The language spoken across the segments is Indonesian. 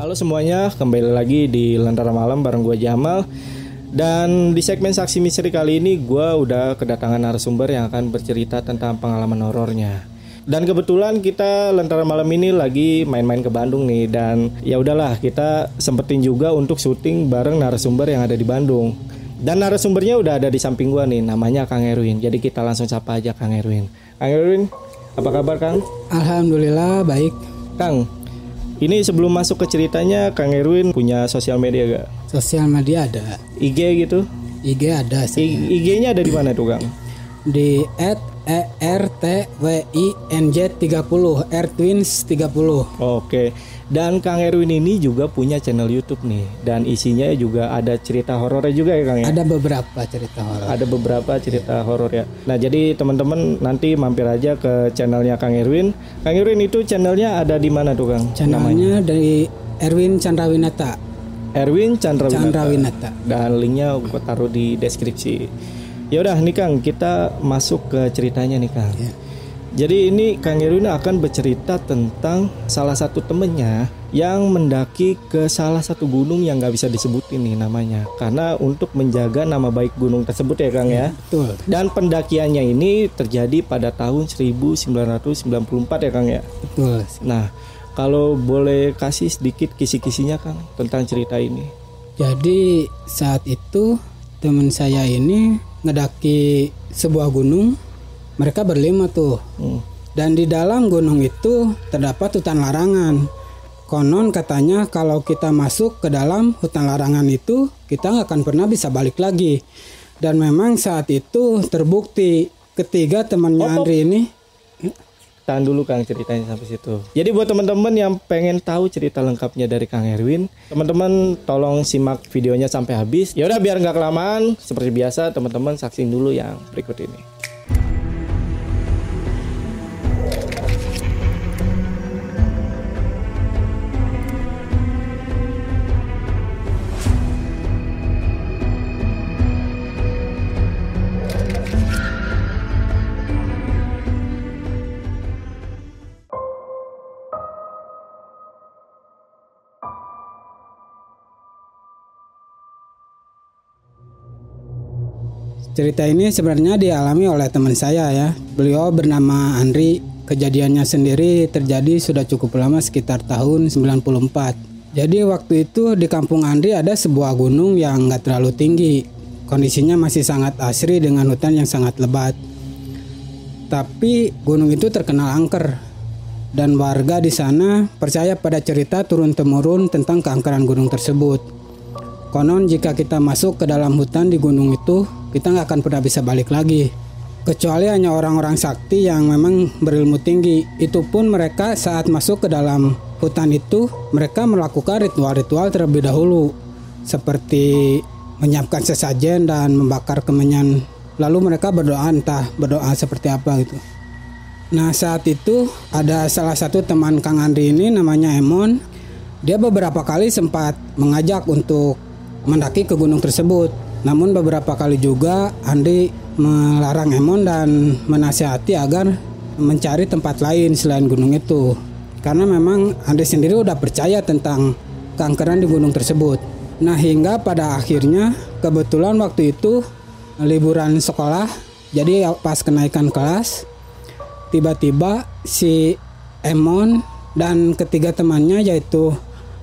Halo semuanya, kembali lagi di Lentera Malam bareng gue Jamal Dan di segmen Saksi Misteri kali ini gue udah kedatangan narasumber yang akan bercerita tentang pengalaman horornya dan kebetulan kita Lentera Malam ini lagi main-main ke Bandung nih dan ya udahlah kita sempetin juga untuk syuting bareng narasumber yang ada di Bandung. Dan narasumbernya udah ada di samping gua nih, namanya Kang Erwin. Jadi kita langsung sapa aja Kang Erwin. Kang Erwin, apa kabar Kang? Alhamdulillah baik. Kang, ini sebelum masuk ke ceritanya, Kang Erwin punya sosial media gak? Sosial media ada. IG gitu? IG ada sih. IG-nya ada di mana tuh Kang? Di at E R T W I N J 30 Twins 30. Oke. Dan Kang Erwin ini juga punya channel YouTube nih dan isinya juga ada cerita horornya juga ya Kang ya. Ada beberapa cerita horor. Ada beberapa cerita horor ya. Nah, jadi teman-teman nanti mampir aja ke channelnya Kang Erwin. Kang Erwin itu channelnya ada di mana tuh Kang? Channelnya dari Erwin Chandrawinata. Erwin Chandrawinata. Chandrawinata. Dan linknya gue taruh di deskripsi. Ya udah nih Kang, kita masuk ke ceritanya nih Kang. Ya. Jadi ini Kang Erwin akan bercerita tentang salah satu temennya yang mendaki ke salah satu gunung yang nggak bisa disebutin nih namanya karena untuk menjaga nama baik gunung tersebut ya Kang ya. Betul. Dan pendakiannya ini terjadi pada tahun 1994 ya Kang ya. Betul. Nah, kalau boleh kasih sedikit kisi-kisinya Kang tentang cerita ini. Jadi saat itu teman saya ini ngedaki sebuah gunung mereka berlima tuh. Hmm. Dan di dalam gunung itu terdapat hutan larangan. Konon katanya kalau kita masuk ke dalam hutan larangan itu kita nggak akan pernah bisa balik lagi. Dan memang saat itu terbukti ketiga temannya Oh. Andri ini Tahan dulu Kang ceritanya sampai situ. Jadi buat teman-teman yang pengen tahu cerita lengkapnya dari Kang Erwin, teman-teman tolong simak videonya sampai habis. Ya udah biar nggak kelamaan, seperti biasa teman-teman saksiin dulu yang berikut ini. Cerita ini sebenarnya dialami oleh teman saya ya. Beliau bernama Andri. Kejadiannya sendiri terjadi sudah cukup lama sekitar tahun 94. Jadi waktu itu di kampung Andri ada sebuah gunung yang nggak terlalu tinggi. Kondisinya masih sangat asri dengan hutan yang sangat lebat. Tapi gunung itu terkenal angker. Dan warga di sana percaya pada cerita turun-temurun tentang keangkeran gunung tersebut. Konon jika kita masuk ke dalam hutan di gunung itu, kita nggak akan pernah bisa balik lagi. Kecuali hanya orang-orang sakti yang memang berilmu tinggi. Itu pun mereka saat masuk ke dalam hutan itu, mereka melakukan ritual-ritual terlebih dahulu. Seperti menyiapkan sesajen dan membakar kemenyan. Lalu mereka berdoa entah berdoa seperti apa gitu. Nah saat itu ada salah satu teman Kang Andri ini namanya Emon. Dia beberapa kali sempat mengajak untuk mendaki ke gunung tersebut. Namun beberapa kali juga Andi melarang Emon dan menasihati agar mencari tempat lain selain gunung itu. Karena memang Andi sendiri udah percaya tentang keangkeran di gunung tersebut. Nah hingga pada akhirnya kebetulan waktu itu liburan sekolah jadi pas kenaikan kelas tiba-tiba si Emon dan ketiga temannya yaitu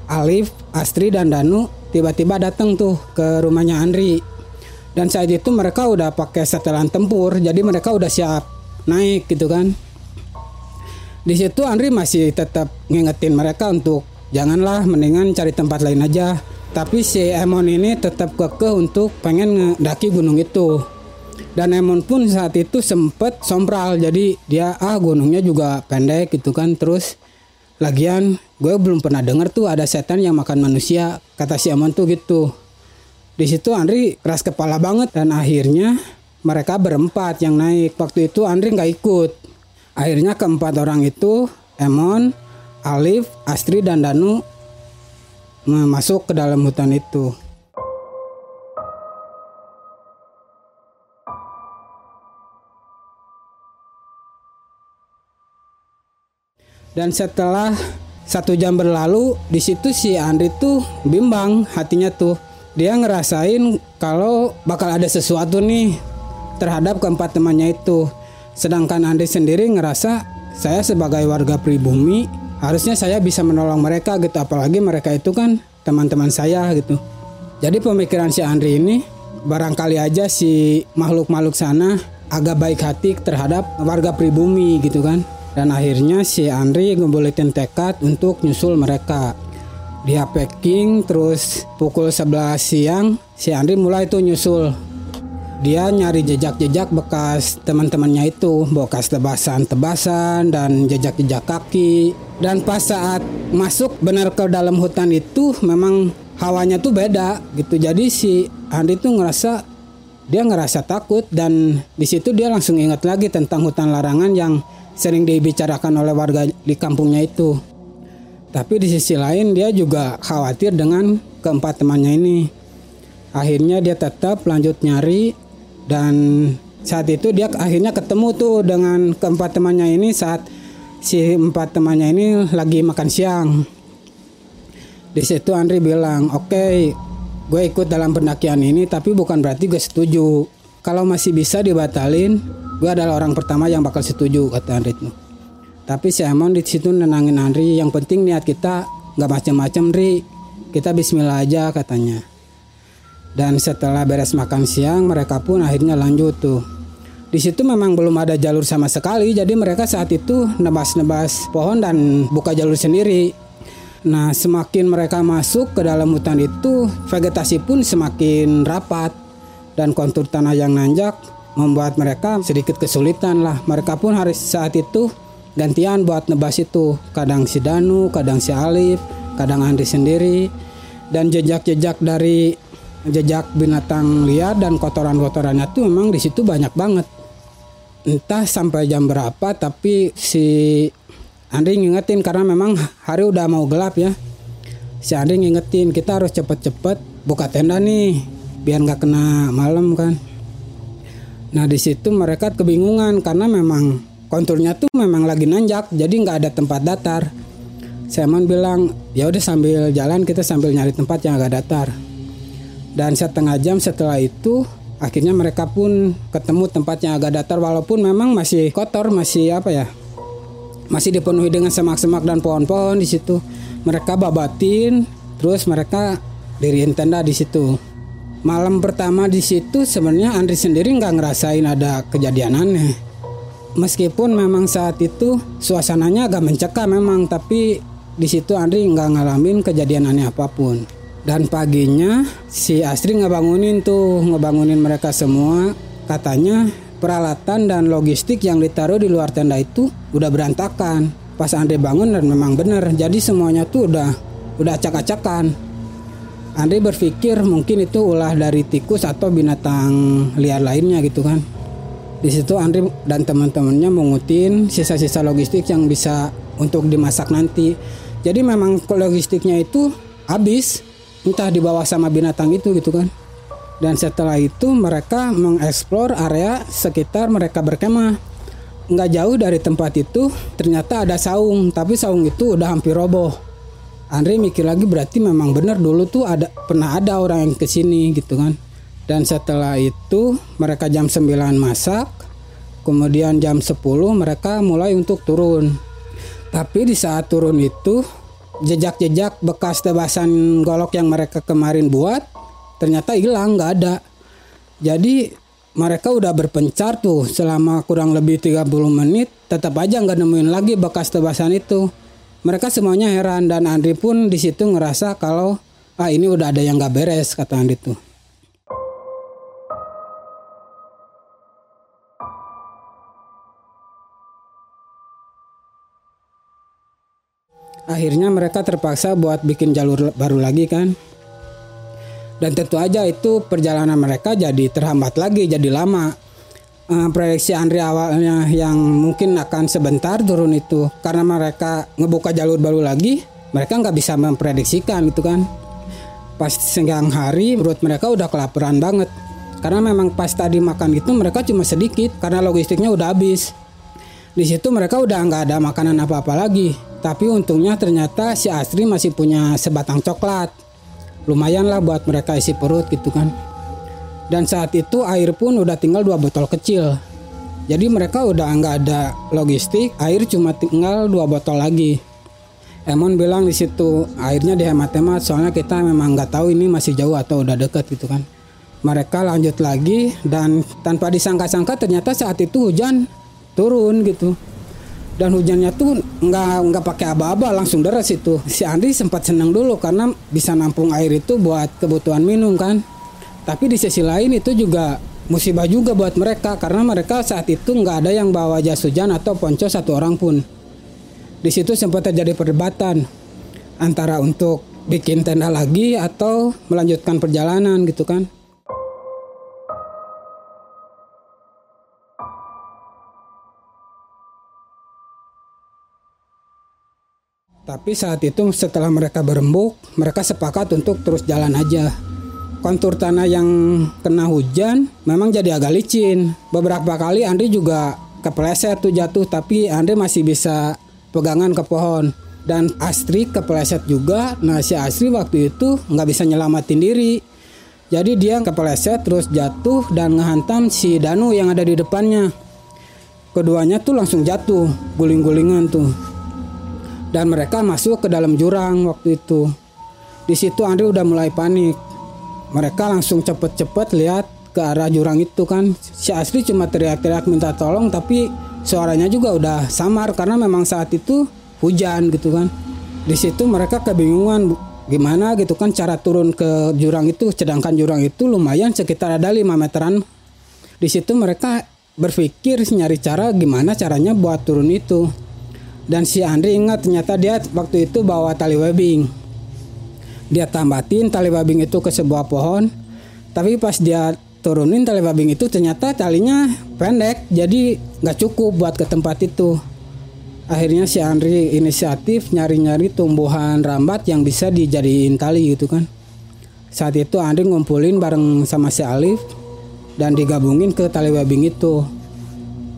Alif, Astri dan Danu tiba-tiba datang tuh ke rumahnya Andri. Dan saat itu mereka udah pakai setelan tempur, jadi mereka udah siap naik gitu kan. Di situ Andri masih tetap ngingetin mereka untuk janganlah mendingan cari tempat lain aja. Tapi si Emon ini tetap kekeh untuk pengen ngedaki gunung itu. Dan Emon pun saat itu sempet sompral, jadi dia ah gunungnya juga pendek gitu kan. Terus Lagian gue belum pernah denger tuh ada setan yang makan manusia kata si Amon tuh gitu. Di situ Andri keras kepala banget dan akhirnya mereka berempat yang naik. Waktu itu Andri nggak ikut. Akhirnya keempat orang itu Emon, Alif, Astri dan Danu masuk ke dalam hutan itu. Dan setelah satu jam berlalu di situ si Andri tuh bimbang hatinya tuh. Dia ngerasain kalau bakal ada sesuatu nih terhadap keempat temannya itu. Sedangkan Andri sendiri ngerasa saya sebagai warga pribumi harusnya saya bisa menolong mereka gitu. Apalagi mereka itu kan teman-teman saya gitu. Jadi pemikiran si Andri ini barangkali aja si makhluk-makhluk sana agak baik hati terhadap warga pribumi gitu kan dan akhirnya si Andri ngebolehin tekad untuk nyusul mereka. Dia packing terus pukul 11 siang si Andri mulai tuh nyusul. Dia nyari jejak-jejak bekas teman-temannya itu bekas tebasan-tebasan dan jejak-jejak kaki. Dan pas saat masuk benar ke dalam hutan itu memang hawanya tuh beda gitu. Jadi si Andri tuh ngerasa dia ngerasa takut dan di situ dia langsung ingat lagi tentang hutan larangan yang sering dibicarakan oleh warga di kampungnya itu tapi di sisi lain dia juga khawatir dengan keempat temannya ini. Akhirnya dia tetap lanjut nyari dan saat itu dia akhirnya ketemu tuh dengan keempat temannya ini saat si empat temannya ini lagi makan siang. Di situ Andri bilang, oke, okay, gue ikut dalam pendakian ini, tapi bukan berarti gue setuju. Kalau masih bisa dibatalin, gue adalah orang pertama yang bakal setuju kata Andri itu. Tapi si Amon di situ nenangin Andri. Yang penting niat kita nggak macam-macam, Ri. Kita Bismillah aja katanya. Dan setelah beres makan siang, mereka pun akhirnya lanjut tuh. Di situ memang belum ada jalur sama sekali, jadi mereka saat itu nebas-nebas pohon dan buka jalur sendiri. Nah, semakin mereka masuk ke dalam hutan itu, vegetasi pun semakin rapat dan kontur tanah yang nanjak membuat mereka sedikit kesulitan lah. Mereka pun harus saat itu gantian buat nebas itu. Kadang si Danu kadang si Alif kadang Andri sendiri. Dan jejak-jejak dari jejak binatang liar dan kotoran-kotorannya tuh memang di situ banyak banget. Entah sampai jam berapa tapi si Andri ngingetin karena memang hari udah mau gelap ya. Si Andri ngingetin kita harus cepet-cepet buka tenda nih biar nggak kena malam kan nah di situ mereka kebingungan karena memang konturnya tuh memang lagi nanjak jadi nggak ada tempat datar. Simon bilang ya udah sambil jalan kita sambil nyari tempat yang agak datar. Dan setengah jam setelah itu akhirnya mereka pun ketemu tempat yang agak datar walaupun memang masih kotor masih apa ya masih dipenuhi dengan semak-semak dan pohon-pohon di situ. Mereka babatin terus mereka diriin tenda di situ malam pertama di situ sebenarnya Andri sendiri nggak ngerasain ada kejadian aneh. Meskipun memang saat itu suasananya agak mencekam memang tapi di situ Andri nggak ngalamin kejadian aneh apa pun. Dan paginya si Astri ngebangunin tuh ngebangunin mereka semua. Katanya peralatan dan logistik yang ditaruh di luar tenda itu udah berantakan. Pas Andri bangun dan memang bener jadi semuanya tuh udah udah acak-acakan Andri berpikir mungkin itu ulah dari tikus atau binatang liar lainnya gitu kan di situ Andri dan teman-temannya mengutin sisa-sisa logistik yang bisa untuk dimasak nanti. Jadi memang logistiknya itu habis entah dibawa sama binatang itu gitu kan. Dan setelah itu mereka mengeksplor area sekitar mereka berkemah. Nggak jauh dari tempat itu ternyata ada saung, tapi saung itu udah hampir roboh. Andri mikir lagi berarti memang benar dulu tuh ada pernah ada orang yang ke sini gitu kan. Dan setelah itu mereka jam 9 masak, kemudian jam 10 mereka mulai untuk turun. Tapi di saat turun itu jejak-jejak bekas tebasan golok yang mereka kemarin buat ternyata hilang nggak ada. Jadi mereka udah berpencar tuh selama kurang lebih 30 menit tetap aja nggak nemuin lagi bekas tebasan itu. Mereka semuanya heran dan Andri pun di situ ngerasa kalau ah ini udah ada yang nggak beres kata Andri tuh. akhirnya mereka terpaksa buat bikin jalur baru lagi kan dan tentu aja itu perjalanan mereka jadi terhambat lagi jadi lama uh, prediksi Andri awalnya yang mungkin akan sebentar turun itu karena mereka ngebuka jalur baru lagi mereka nggak bisa memprediksikan gitu kan pas siang hari menurut mereka udah kelaparan banget karena memang pas tadi makan gitu mereka cuma sedikit karena logistiknya udah habis di situ mereka udah nggak ada makanan apa-apa lagi Tapi untungnya ternyata si Astri masih punya sebatang coklat. Lumayan lah buat mereka isi perut gitu kan. Dan saat itu air pun udah tinggal dua botol kecil. Jadi mereka udah nggak ada logistik, air cuma tinggal dua botol lagi. Emon bilang di situ airnya dihemat-hemat soalnya kita memang nggak tahu ini masih jauh atau udah deket gitu kan. Mereka lanjut lagi dan tanpa disangka-sangka ternyata saat itu hujan turun gitu. Dan hujannya tuh nggak nggak pakai aba-aba langsung deras itu. Si Andri sempat senang dulu karena bisa nampung air itu buat kebutuhan minum kan. Tapi di sisi lain itu juga musibah juga buat mereka karena mereka saat itu nggak ada yang bawa jas hujan atau ponco satu orang pun. Di situ sempat terjadi perdebatan antara untuk bikin tenda lagi atau melanjutkan perjalanan gitu kan. Tapi saat itu setelah mereka berembuk, mereka sepakat untuk terus jalan aja kontur tanah yang kena hujan memang jadi agak licin. Beberapa kali Andri juga kepleset tuh jatuh tapi Andri masih bisa pegangan ke pohon. Dan Astri kepleset juga. Nah si Astri waktu itu nggak bisa nyelamatin diri. Jadi dia kepleset terus jatuh dan ngehantam si Danu yang ada di depannya. Keduanya tuh langsung jatuh, guling-gulingan tuh. Dan mereka masuk ke dalam jurang waktu itu. Di situ Andri udah mulai panik mereka langsung cepet-cepet lihat ke arah jurang itu kan. Si Asri cuma teriak-teriak minta tolong tapi suaranya juga udah samar karena memang saat itu hujan gitu kan. Di situ mereka kebingungan gimana gitu kan cara turun ke jurang itu? Sedangkan jurang itu lumayan sekitar ada 5 meteran. Di situ mereka berpikir nyari cara gimana caranya buat turun itu. Dan si Andri ingat ternyata dia waktu itu bawa tali webbing dia tambatin tali babing itu ke sebuah pohon. Tapi pas dia turunin tali babing itu ternyata talinya pendek jadi nggak cukup buat ke tempat itu. Akhirnya si Andri inisiatif nyari-nyari tumbuhan rambat yang bisa dijadiin tali gitu kan. Saat itu Andri ngumpulin bareng sama si Alif dan digabungin ke tali babing itu.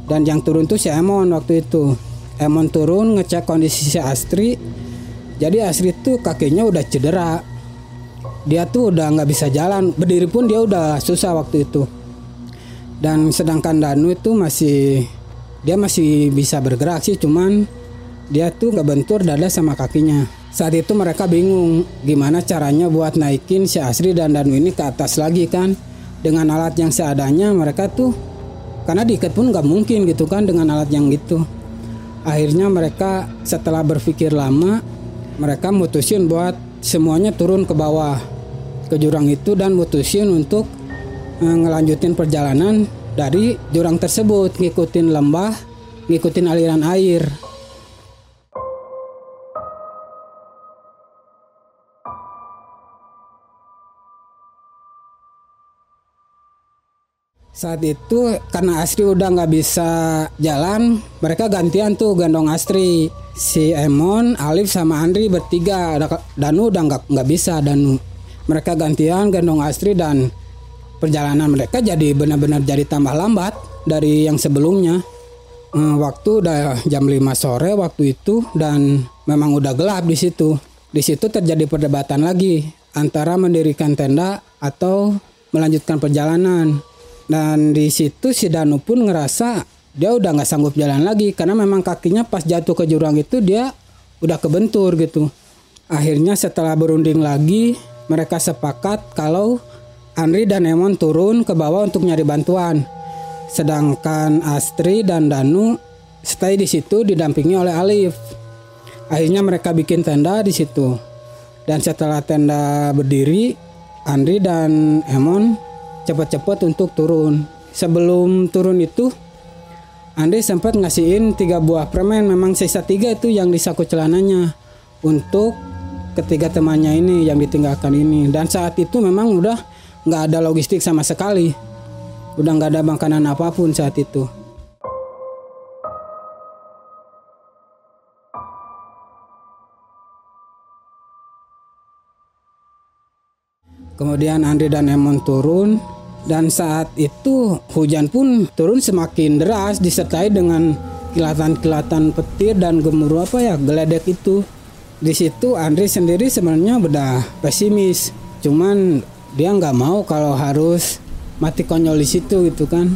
Dan yang turun tuh si Emon waktu itu. Emon turun ngecek kondisi si Astri jadi Asri tuh kakinya udah cedera. Dia tuh udah nggak bisa jalan. Berdiri pun dia udah susah waktu itu. Dan sedangkan Danu itu masih dia masih bisa bergerak sih cuman dia tuh nggak bentur dada sama kakinya. Saat itu mereka bingung gimana caranya buat naikin si Asri dan Danu ini ke atas lagi kan? Dengan alat yang seadanya mereka tuh karena diikat pun nggak mungkin gitu kan dengan alat yang gitu akhirnya mereka setelah berpikir lama mereka mutusin buat semuanya turun ke bawah ke jurang itu dan mutusin untuk uh, ngelanjutin perjalanan dari jurang tersebut ngikutin lembah ngikutin aliran air saat itu karena Astri udah nggak bisa jalan mereka gantian tuh gendong Astri si Emon, Alif sama Andri bertiga. Danu udah nggak nggak bisa Danu. Mereka gantian gendong Astri dan perjalanan mereka jadi benar-benar jadi tambah lambat dari yang sebelumnya. Eh, waktu udah jam 5 sore waktu itu dan memang udah gelap di situ. Di situ terjadi perdebatan lagi antara mendirikan tenda atau melanjutkan perjalanan. Dan di situ si Danu pun ngerasa dia udah nggak sanggup jalan lagi karena memang kakinya pas jatuh ke jurang itu dia udah kebentur gitu. Akhirnya setelah berunding lagi, mereka sepakat kalau Andri dan Emon turun ke bawah untuk nyari bantuan. Sedangkan Astri dan Danu stay di situ didampingi oleh Alif. Akhirnya mereka bikin tenda di situ. Dan setelah tenda berdiri, Andri dan Emon cepat-cepat untuk turun. Sebelum turun itu, Andre sempat ngasihin tiga buah permen memang sisa tiga itu yang di saku celananya untuk ketiga temannya ini yang ditinggalkan ini. Dan saat itu memang udah nggak ada logistik sama sekali. Udah nggak ada makanan apa pun saat itu Kemudian Andre dan Emon turun dan saat itu hujan pun turun semakin deras disertai dengan kilatan-kilatan petir dan gemuruh apa ya geledek itu. Di situ Andri sendiri sebenarnya udah pesimis, cuman dia nggak mau kalau harus mati konyol di situ gitu kan.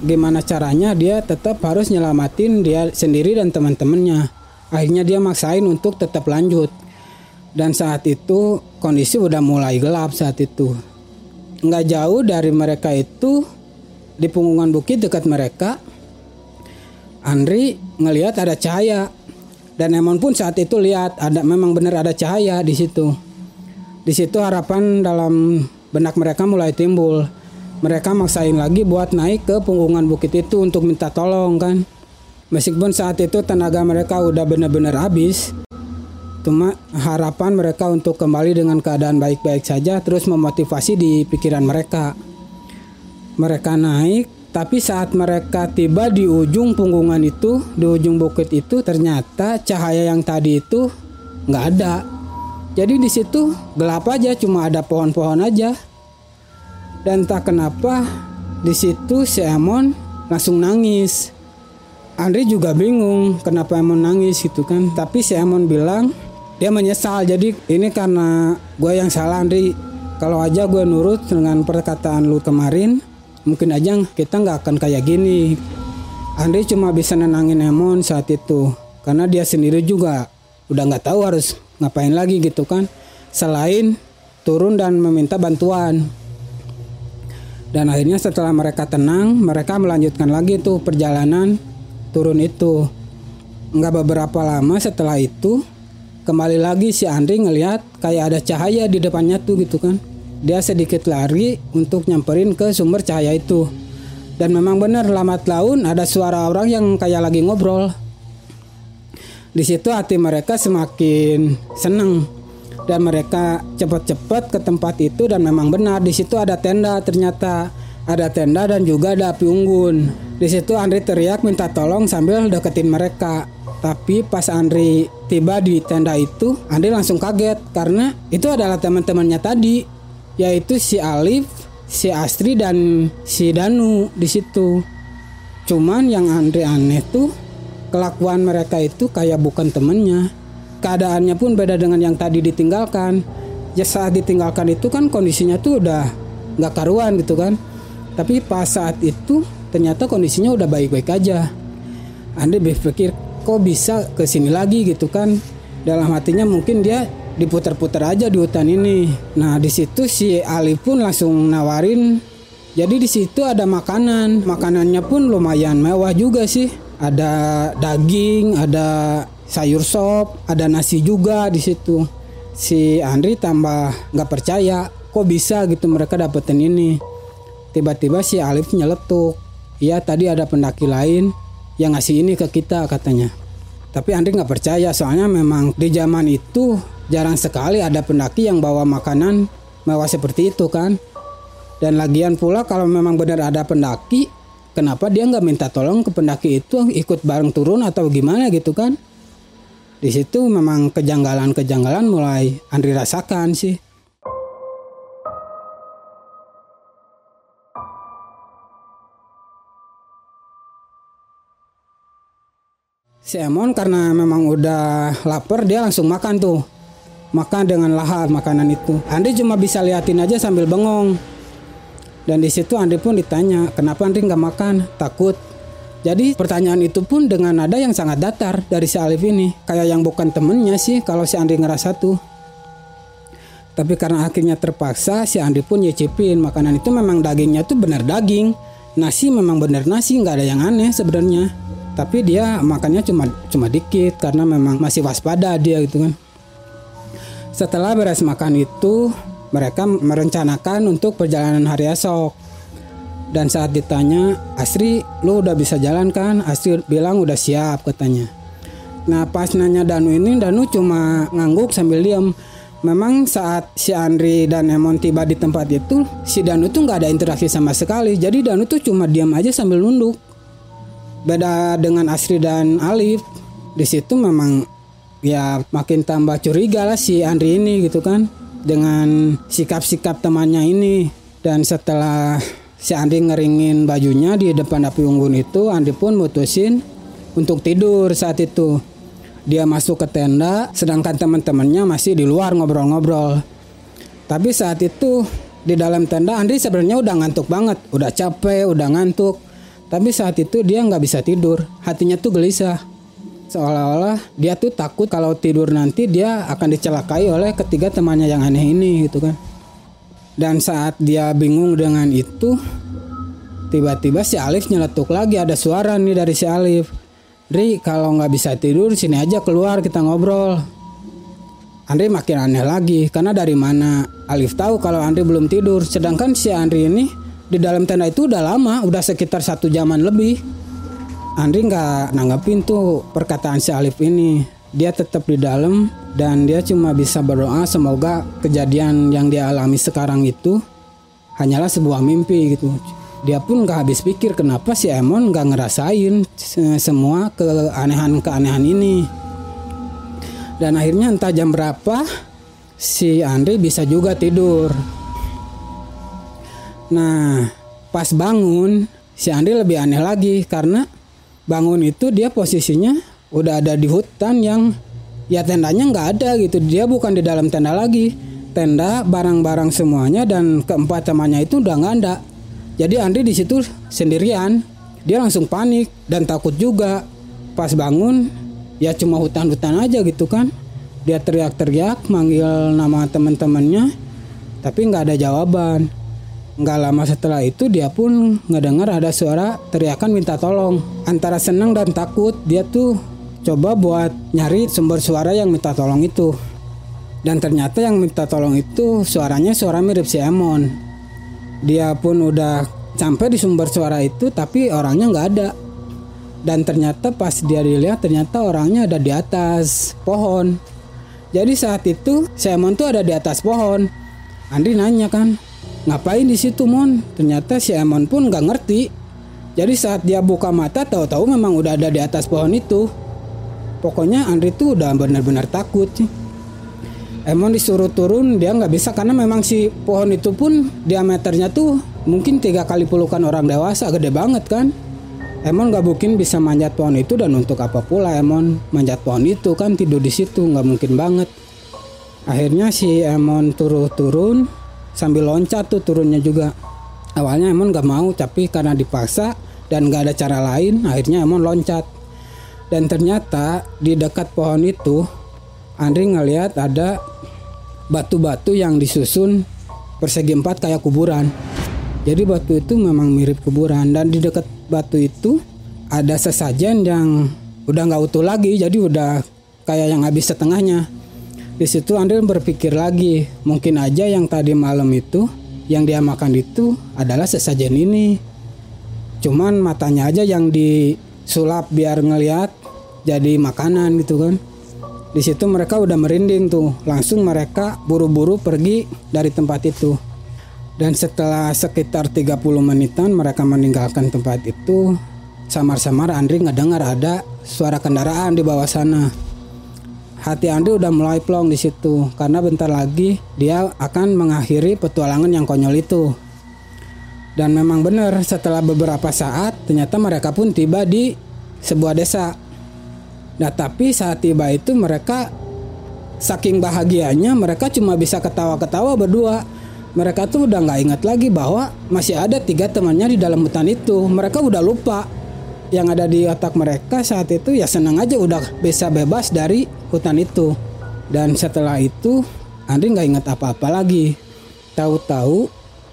Gimana caranya dia tetap harus nyelamatin dia sendiri dan teman-temannya. Akhirnya dia maksain untuk tetap lanjut. Dan saat itu kondisi udah mulai gelap saat itu. Nggak jauh dari mereka itu di punggungan bukit dekat mereka Andri ngelihat ada cahaya dan Emon pun saat itu lihat ada memang benar ada cahaya di situ. Di situ harapan dalam benak mereka mulai timbul. Mereka maksain lagi buat naik ke punggungan bukit itu untuk minta tolong kan. Meskipun saat itu tenaga mereka udah benar-benar habis, cuma harapan mereka untuk kembali dengan keadaan baik-baik saja terus memotivasi di pikiran mereka. Mereka naik tapi saat mereka tiba di ujung punggungan itu, di ujung bukit itu ternyata cahaya yang tadi itu nggak ada. Jadi di situ gelap aja, cuma ada pohon-pohon aja. Dan tak kenapa di situ si Emon langsung nangis. Andri juga bingung kenapa Emon nangis gitu kan. Tapi si Emon bilang dia menyesal. Jadi ini karena gue yang salah Andri. Kalau aja gue nurut dengan perkataan lu kemarin, mungkin aja kita nggak akan kayak gini. Andri cuma bisa nenangin Emon saat itu karena dia sendiri juga udah nggak tahu harus ngapain lagi gitu kan. Selain turun dan meminta bantuan. Dan akhirnya setelah mereka tenang, mereka melanjutkan lagi tuh perjalanan turun itu. Nggak beberapa lama setelah itu, kembali lagi si Andri ngelihat kayak ada cahaya di depannya tuh gitu kan dia sedikit lari untuk nyamperin ke sumber cahaya itu. Dan memang benar lambat laun ada suara orang yang kayak lagi ngobrol. Di situ hati mereka semakin senang dan mereka cepat-cepat ke tempat itu dan memang benar di situ ada tenda ternyata ada tenda dan juga ada api unggun. Di situ Andri teriak minta tolong sambil deketin mereka. Tapi pas Andri tiba di tenda itu, Andri langsung kaget karena itu adalah teman-temannya tadi yaitu si Alif, si Astri dan si Danu di situ. Cuman yang Andre aneh tuh kelakuan mereka itu kayak bukan temennya. Keadaannya pun beda dengan yang tadi ditinggalkan. Ya saat ditinggalkan itu kan kondisinya tuh udah nggak karuan gitu kan. Tapi pas saat itu ternyata kondisinya udah baik-baik aja. Andre berpikir kok bisa ke sini lagi gitu kan. Dalam hatinya mungkin dia diputar-putar aja di hutan ini. Nah di situ si Ali pun langsung nawarin. Jadi di situ ada makanan, makanannya pun lumayan mewah juga sih. Ada daging, ada sayur sop, ada nasi juga di situ. Si Andri tambah nggak percaya, kok bisa gitu mereka dapetin ini. Tiba-tiba si Alif nyeletuk, iya tadi ada pendaki lain yang ngasih ini ke kita katanya. Tapi Andri nggak percaya soalnya memang di zaman itu jarang sekali ada pendaki yang bawa makanan mewah seperti itu kan. Dan lagian pula kalau memang benar ada pendaki, kenapa dia nggak minta tolong ke pendaki itu ikut bareng turun atau gimana gitu kan? Di situ memang kejanggalan-kejanggalan mulai Andri rasakan sih. Si Emon karena memang udah lapar dia langsung makan tuh makan dengan lahap makanan itu. Andi cuma bisa liatin aja sambil bengong. Dan di situ Andi pun ditanya, kenapa Andi nggak makan? Takut. Jadi pertanyaan itu pun dengan nada yang sangat datar dari si Alif ini. Kayak yang bukan temennya sih kalau si Andi ngerasa tuh. Tapi karena akhirnya terpaksa si Andi pun nyicipin makanan itu memang dagingnya tuh benar daging. Nasi memang benar nasi nggak ada yang aneh sebenarnya. Tapi dia makannya cuma cuma dikit karena memang masih waspada dia gitu kan. Setelah beres makan itu, mereka merencanakan untuk perjalanan hari esok. Dan saat ditanya, Asri, lu udah bisa jalan kan? Asri bilang udah siap katanya. Nah pas nanya Danu ini, Danu cuma ngangguk sambil diam. Memang saat si Andri dan Emon tiba di tempat itu, si Danu tuh nggak ada interaksi sama sekali. Jadi Danu tuh cuma diam aja sambil nunduk. Beda dengan Asri dan Alif, di situ memang ya makin tambah curiga lah si Andri ini gitu kan dengan sikap-sikap temannya ini dan setelah si Andri ngeringin bajunya di depan api unggun itu Andri pun mutusin untuk tidur saat itu. Dia masuk ke tenda, sedangkan teman-temannya masih di luar ngobrol-ngobrol. Tapi saat itu di dalam tenda Andri sebenarnya udah ngantuk banget, udah capek, udah ngantuk. Tapi saat itu dia nggak bisa tidur, hatinya tuh gelisah. Seolah-olah dia tuh takut kalau tidur nanti dia akan dicelakai oleh ketiga temannya yang aneh ini gitu kan. Dan saat dia bingung dengan itu, tiba-tiba si Alif nyeletuk lagi ada suara nih dari si Alif. Ri kalau nggak bisa tidur sini aja keluar kita ngobrol. Andri makin aneh lagi karena dari mana Alif tahu kalau Andri belum tidur sedangkan si Andri ini di dalam tenda itu udah lama udah sekitar satu jaman lebih. Andri nggak nanggepin tuh perkataan si Alif ini. Dia tetap di dalam dan dia cuma bisa berdoa semoga kejadian yang dia alami sekarang itu hanyalah sebuah mimpi gitu. Dia pun nggak habis pikir kenapa si Emon nggak ngerasain semua keanehan-keanehan ini. Dan akhirnya entah jam berapa si Andri bisa juga tidur nah pas bangun si Andri lebih aneh lagi karena bangun itu dia posisinya udah ada di hutan yang ya tendanya nggak ada gitu dia bukan di dalam tenda lagi tenda barang-barang semuanya dan keempat temannya itu udah nggak ada jadi Andri di situ sendirian. Dia langsung panik dan takut juga. Pas bangun, ya cuma hutan-hutan aja gitu kan. Dia teriak-teriak manggil nama teman-temannya, tapi nggak ada jawaban. Nggak lama setelah itu dia pun ngedengar ada suara teriakan minta tolong. Antara senang dan takut, dia tuh coba buat nyari sumber suara yang minta tolong itu. Dan ternyata yang minta tolong itu suaranya suara mirip si Emon dia pun udah sampai di sumber suara itu tapi orangnya nggak ada dan ternyata pas dia dilihat ternyata orangnya ada di atas pohon jadi saat itu Simon tuh ada di atas pohon Andri nanya kan ngapain di situ Mon? Ternyata si Emon pun nggak ngerti. Jadi saat dia buka mata tahu-tahu memang udah ada di atas pohon itu. Pokoknya Andri tuh udah benar-benar takut. Emang disuruh turun dia nggak bisa karena memang si pohon itu pun diameternya tuh mungkin tiga kali pelukan orang dewasa gede banget kan? Emon nggak mungkin bisa manjat pohon itu dan untuk apa pula Emon? Manjat pohon itu kan tidur di situ nggak mungkin banget. Akhirnya si Emon turun-turun sambil loncat tuh turunnya juga awalnya Emon nggak mau tapi karena dipaksa dan nggak ada cara lain akhirnya Emon loncat dan ternyata di dekat pohon itu Andri ngelihat ada batu-batu yang disusun persegi empat kayak kuburan. Jadi batu itu memang mirip kuburan dan di dekat batu itu ada sesajen yang udah nggak utuh lagi, jadi udah kayak yang habis setengahnya. Di situ Andri berpikir lagi, mungkin aja yang tadi malam itu yang dia makan itu adalah sesajen ini. Cuman matanya aja yang disulap biar ngelihat jadi makanan gitu kan. Di situ mereka udah merinding tuh. Langsung mereka buru-buru pergi dari tempat itu. Dan setelah sekitar 30 menitan mereka meninggalkan tempat itu, samar-samar Andri ngedengar ada suara kendaraan di bawah sana. Hati Andri udah mulai plong di situ karena bentar lagi dia akan mengakhiri petualangan yang konyol itu. Dan memang benar setelah beberapa saat ternyata mereka pun tiba di sebuah desa Nah tapi saat tiba itu mereka saking bahagianya mereka cuma bisa ketawa-ketawa berdua. Mereka tuh udah nggak ingat lagi bahwa masih ada tiga temannya di dalam hutan itu. Mereka udah lupa yang ada di otak mereka saat itu ya senang aja udah bisa bebas dari hutan itu. Dan setelah itu Andri nggak ingat apa-apa lagi. Tahu-tahu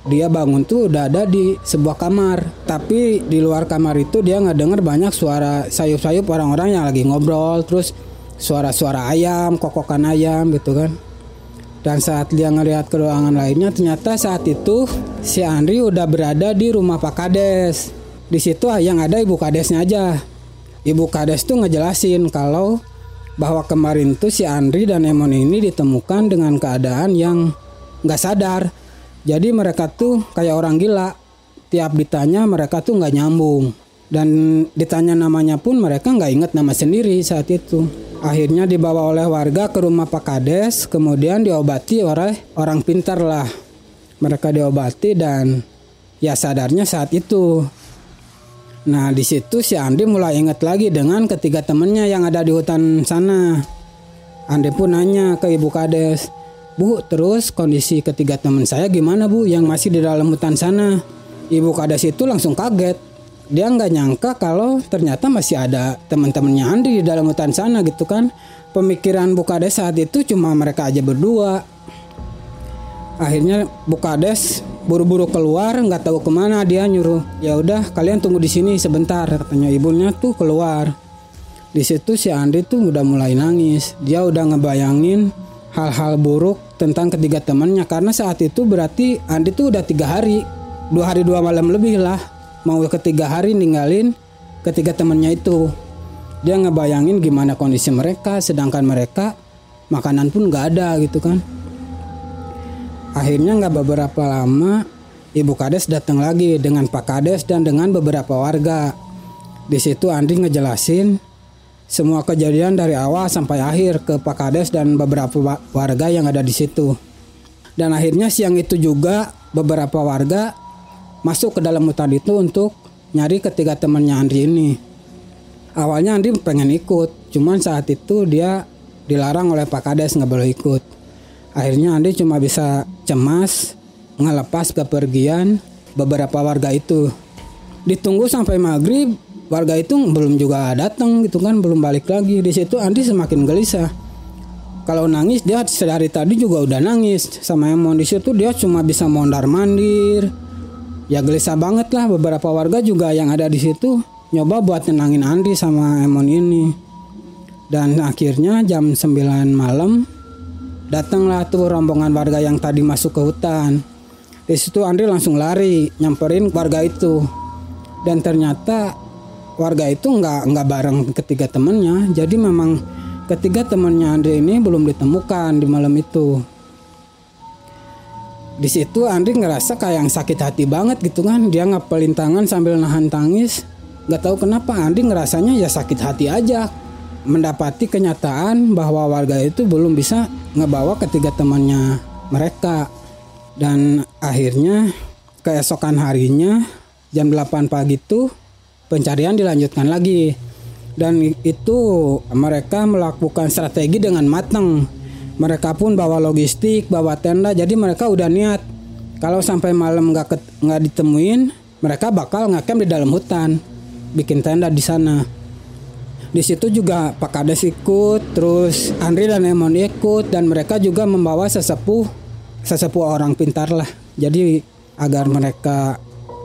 dia bangun tuh udah ada di sebuah kamar tapi di luar kamar itu dia nggak dengar banyak suara sayup-sayup orang-orang yang lagi ngobrol terus suara-suara ayam kokokan ayam gitu kan dan saat dia ngelihat ke ruangan lainnya ternyata saat itu si Andri udah berada di rumah Pak Kades di situ yang ada ibu kadesnya aja ibu kades tuh ngejelasin kalau bahwa kemarin tuh si Andri dan Emon ini ditemukan dengan keadaan yang nggak sadar jadi mereka tuh kayak orang gila. Tiap ditanya mereka tuh nggak nyambung. Dan ditanya namanya pun mereka nggak inget nama sendiri saat itu. Akhirnya dibawa oleh warga ke rumah Pak Kades, kemudian diobati oleh orang pintar lah. Mereka diobati dan ya sadarnya saat itu. Nah di situ si Andi mulai ingat lagi dengan ketiga temennya yang ada di hutan sana. Andi pun nanya ke ibu kades, Bu, terus kondisi ketiga teman saya gimana bu yang masih di dalam hutan sana? Ibu kades itu langsung kaget. Dia nggak nyangka kalau ternyata masih ada teman-temannya Andi di dalam hutan sana gitu kan. Pemikiran Bu Kades saat itu cuma mereka aja berdua. Akhirnya Bu Kades buru-buru keluar nggak tahu ke mana dia nyuruh ya udah kalian tunggu di sini sebentar katanya. Ibunya tuh keluar. Di situ si Andi tuh udah mulai nangis. Dia udah ngebayangin hal-hal buruk tentang ketiga temannya karena saat itu berarti Andi tuh udah tiga hari dua hari dua malam lebih lah mau ketiga hari ninggalin ketiga temannya itu. Dia ngebayangin gimana kondisi mereka sedangkan mereka makanan pun nggak ada gitu kan Akhirnya nggak beberapa lama Ibu Kades datang lagi dengan Pak Kades dan dengan beberapa warga. Di situ Andri ngejelasin semua kejadian dari awal sampai akhir ke Pak Kades dan beberapa warga yang ada di situ. Dan akhirnya siang itu juga beberapa warga masuk ke dalam hutan itu untuk nyari ketiga temannya Andri ini. Awalnya Andri pengen ikut, cuman saat itu dia dilarang oleh Pak Kades nggak boleh ikut. Akhirnya Andi cuma bisa cemas ngelepas kepergian beberapa warga itu. Ditunggu sampai maghrib, warga itu belum juga datang gitu kan, belum balik lagi. Di situ Andi semakin gelisah. Kalau nangis dia sedari tadi juga udah nangis sama Emon di situ dia cuma bisa mondar mandir. Ya gelisah banget lah beberapa warga juga yang ada di situ nyoba buat nenangin Andi sama Emon ini. Dan akhirnya jam 9 malam Datanglah tuh rombongan warga yang tadi masuk ke hutan. Di situ Andri langsung lari nyamperin warga itu. Dan ternyata warga itu nggak nggak bareng ketiga temannya. Jadi memang ketiga temannya Andri ini belum ditemukan di malam itu. Di situ Andri ngerasa kayak yang sakit hati banget gitu kan. Dia ngapelin tangan sambil nahan tangis. Gak tahu kenapa Andri ngerasanya ya sakit hati aja mendapati kenyataan bahwa warga itu belum bisa ngebawa ketiga temannya mereka. Dan akhirnya keesokan harinya jam 8 pagi itu pencarian dilanjutkan lagi. Dan itu mereka melakukan strategi dengan matang. Mereka pun bawa logistik bawa tenda jadi mereka udah niat. Kalau sampai malam nggak nggak ditemuin mereka bakal ngecamp di dalam hutan bikin tenda di sana di situ juga Pak Kades ikut, terus Andri dan Emon ikut dan mereka juga membawa sesepuh sesepuh orang pintar lah. Jadi agar mereka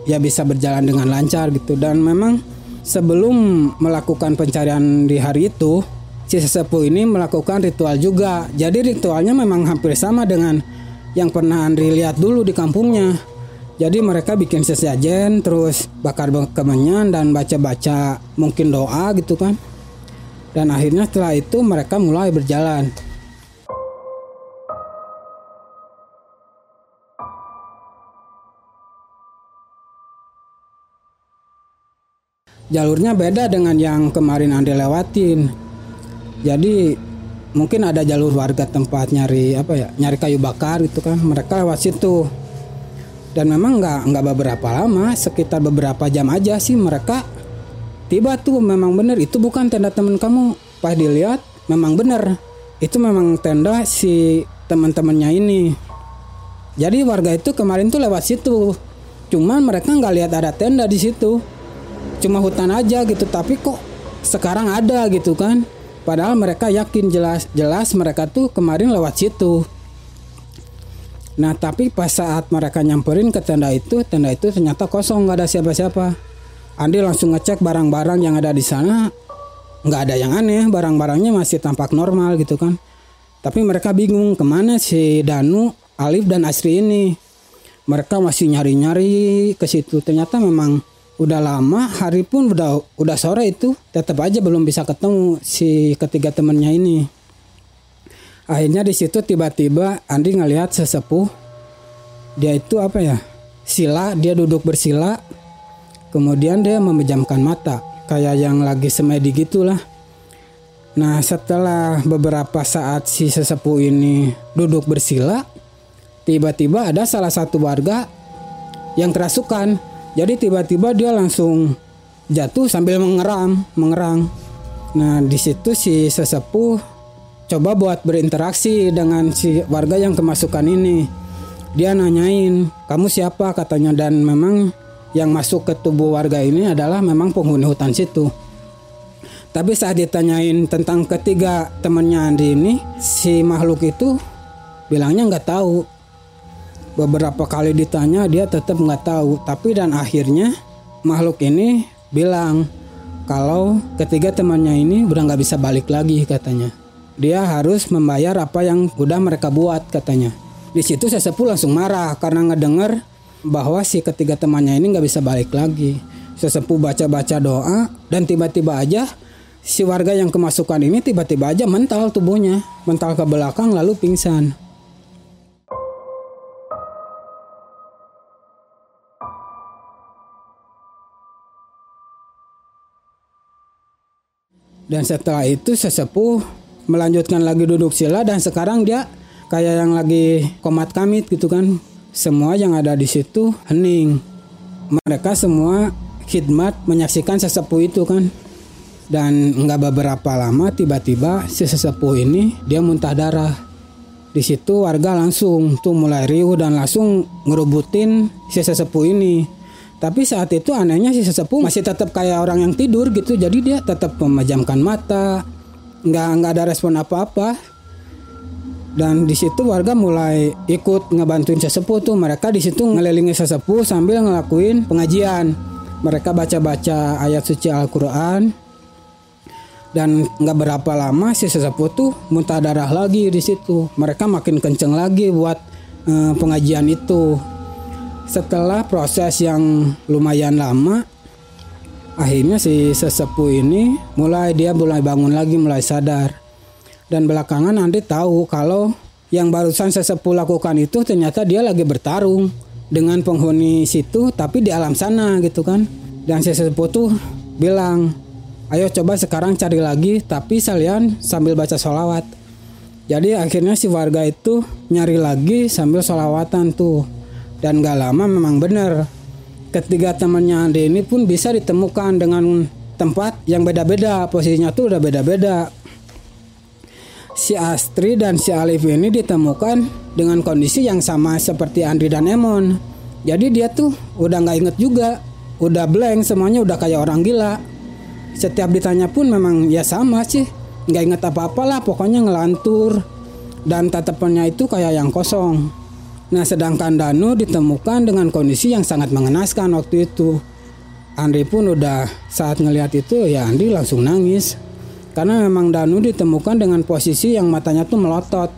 ya bisa berjalan dengan lancar gitu dan memang sebelum melakukan pencarian di hari itu si sesepuh ini melakukan ritual juga. Jadi ritualnya memang hampir sama dengan yang pernah Andri lihat dulu di kampungnya. Jadi mereka bikin sesajen terus bakar kemenyan dan baca-baca mungkin doa gitu kan dan akhirnya setelah itu mereka mulai berjalan. Jalurnya beda dengan yang kemarin Anda lewatin. Jadi mungkin ada jalur warga tempat nyari apa ya nyari kayu bakar gitu kan mereka lewat situ dan memang nggak nggak beberapa lama sekitar beberapa jam aja sih mereka tiba tuh memang bener itu bukan tenda teman kamu. Pas dilihat memang bener. Itu memang tenda si teman-temannya ini. Jadi warga itu kemarin tuh lewat situ. Cuman mereka nggak lihat ada tenda di situ. Cuma hutan aja gitu tapi kok sekarang ada gitu kan. Padahal mereka yakin jelas jelas mereka tuh kemarin lewat situ. Nah tapi pas saat mereka nyamperin ke tenda itu tenda itu ternyata kosong nggak ada siapa-siapa Andi langsung ngecek barang-barang yang ada di sana. Nggak ada yang aneh barang-barangnya masih tampak normal gitu kan. Tapi mereka bingung ke mana si Danu Alif dan Asri ini? Mereka masih nyari-nyari ke situ. Ternyata memang udah lama hari pun udah udah sore itu tetap aja belum bisa ketemu si ketiga temennya ini. Akhirnya di situ tiba-tiba Andi ngelihat sesepuh. Dia itu apa ya? Sila dia duduk bersila Kemudian dia memejamkan mata, kayak yang lagi semedi gitulah. Nah, setelah beberapa saat si sesepuh ini duduk bersila, tiba-tiba ada salah satu warga yang kerasukan. Jadi tiba-tiba dia langsung jatuh sambil mengeram, mengerang. Nah, di situ si sesepuh coba buat berinteraksi dengan si warga yang kemasukan ini. Dia nanyain, "Kamu siapa?" katanya dan memang yang masuk ke tubuh warga ini adalah memang penghuni hutan situ. Tapi saat ditanyain tentang ketiga temannya Andi ini, si makhluk itu bilangnya nggak tahu. Beberapa kali ditanya dia tetap nggak tahu. Tapi dan akhirnya makhluk ini bilang kalau ketiga temannya ini udah nggak bisa balik lagi katanya. Dia harus membayar apa yang udah mereka buat katanya. Di situ sesepuh langsung marah karena ngedenger bahwa si ketiga temannya ini nggak bisa balik lagi. Sesepuh baca-baca doa dan tiba-tiba aja si warga yang kemasukan ini tiba-tiba aja mental tubuhnya, mental ke belakang lalu pingsan. Dan setelah itu sesepuh melanjutkan lagi duduk sila dan sekarang dia kayak yang lagi komat kamit gitu kan. Semua yang ada di situ hening. Mereka semua khidmat menyaksikan sesepuh itu kan. Dan nggak beberapa lama tiba-tiba si sesepuh ini dia muntah darah. Di situ warga langsung tuh mulai riuh dan langsung ngerubutin si sesepuh ini tapi saat itu anehnya si sesepuh masih tetap kayak orang yang tidur gitu. Jadi dia tetap memejamkan mata, nggak nggak ada respon apa-apa. Dan di situ warga mulai ikut ngebantuin sesepuh tuh. Mereka di situ ngelilingi sesepuh sambil ngelakuin pengajian. Mereka baca-baca ayat suci Al-Quran. Dan nggak berapa lama si sesepuh tuh muntah darah lagi di situ. Mereka makin kenceng lagi buat eh, pengajian itu setelah proses yang lumayan lama akhirnya si sesepuh ini mulai dia mulai bangun lagi mulai sadar dan belakangan nanti tahu kalau yang barusan sesepuh lakukan itu ternyata dia lagi bertarung dengan penghuni situ tapi di alam sana gitu kan. Dan sesepuh tuh bilang ayo coba sekarang cari lagi tapi salian sambil baca sholawat. Jadi akhirnya si warga itu nyari lagi sambil sholawatan tuh. Dan gak lama memang benar ketiga temannya Andi ini pun bisa ditemukan dengan tempat yang beda-beda posisinya tuh udah beda-beda si Astri dan si Alif ini ditemukan dengan kondisi yang sama seperti Andri dan Emon. Jadi dia tuh udah nggak inget juga. Udah blank semuanya udah kayak orang gila. Setiap ditanya pun memang ya sama sih. Nggak inget apa-apa lah pokoknya ngelantur. Dan tatapannya itu kayak yang kosong. Nah, sedangkan Danu ditemukan dengan kondisi yang sangat mengenaskan waktu itu. Andri pun udah saat ngelihat itu ya Andri langsung nangis. Karena memang Danu ditemukan dengan posisi yang matanya tuh melotot,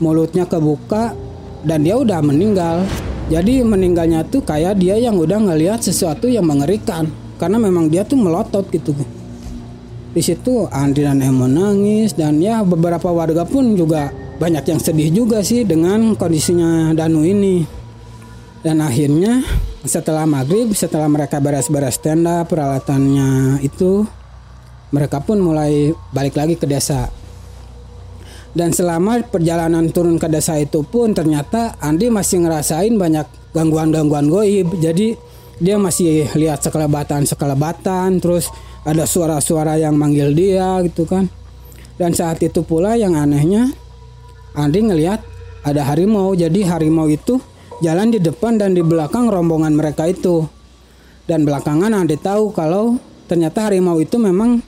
mulutnya kebuka dan dia udah meninggal. Jadi meninggalnya tuh kayak dia yang udah ngelihat sesuatu yang mengerikan karena memang dia tuh melotot gitu. Di situ Andri dan Emo nangis dan ya beberapa warga pun juga banyak yang sedih juga sih dengan kondisinya Danu ini. Dan akhirnya setelah maghrib, setelah mereka beres-beres tenda, peralatannya itu, mereka pun mulai balik lagi ke desa. Dan selama perjalanan turun ke desa itu pun ternyata Andi masih ngerasain banyak gangguan-gangguan goib. Jadi dia masih lihat sekelebatan-sekelebatan, terus ada suara-suara yang manggil dia gitu kan. Dan saat itu pula yang anehnya Andi ngelihat ada harimau. Jadi harimau itu jalan di depan dan di belakang rombongan mereka itu. Dan belakangan Andi tahu kalau ternyata harimau itu memang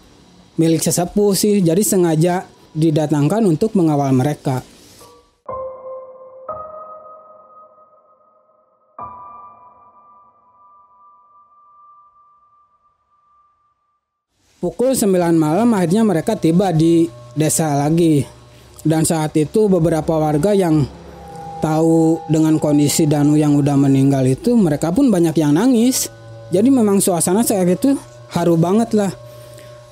milik sesepuh sih. Jadi sengaja didatangkan untuk mengawal mereka. Pukul 9 malam akhirnya mereka tiba di desa lagi dan saat itu beberapa warga yang tahu dengan kondisi Danu yang udah meninggal itu mereka pun banyak yang nangis. Jadi memang suasana saat itu haru banget lah.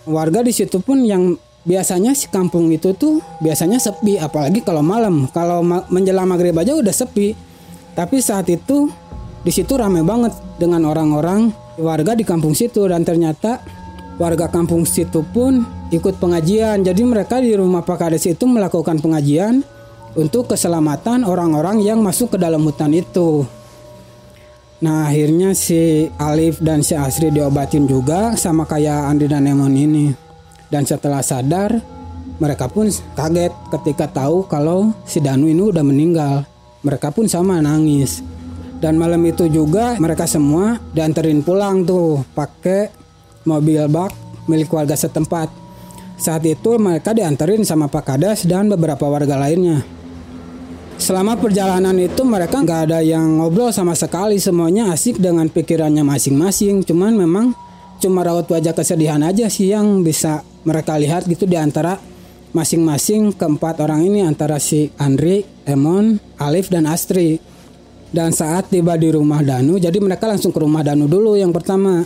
Warga di situ pun yang biasanya si kampung itu tuh biasanya sepi apalagi kalau malam. Kalau ma menjelang maghrib aja udah sepi. Tapi saat itu di situ ramai banget dengan orang-orang warga di kampung situ dan ternyata warga kampung situ pun ikut pengajian. Jadi mereka di rumah Pak Kades itu melakukan pengajian untuk keselamatan orang-orang yang masuk ke dalam hutan itu. Nah akhirnya si Alif dan si Asri diobatin juga sama kayak Andri dan Emon ini. Dan setelah sadar mereka pun kaget ketika tahu kalau si Danu ini udah meninggal. Mereka pun sama nangis. Dan malam itu juga mereka semua dianterin pulang tuh pakai mobil bak milik warga setempat. Saat itu mereka dianterin sama Pak Kades dan beberapa warga lainnya. Selama perjalanan itu mereka nggak ada yang ngobrol sama sekali semuanya asik dengan pikirannya masing-masing cuman memang cuma raut wajah kesedihan aja sih yang bisa mereka lihat gitu di antara masing-masing keempat orang ini antara si Andri, Emon, Alif dan Astri. Dan saat tiba di rumah Danu, jadi mereka langsung ke rumah Danu dulu yang pertama.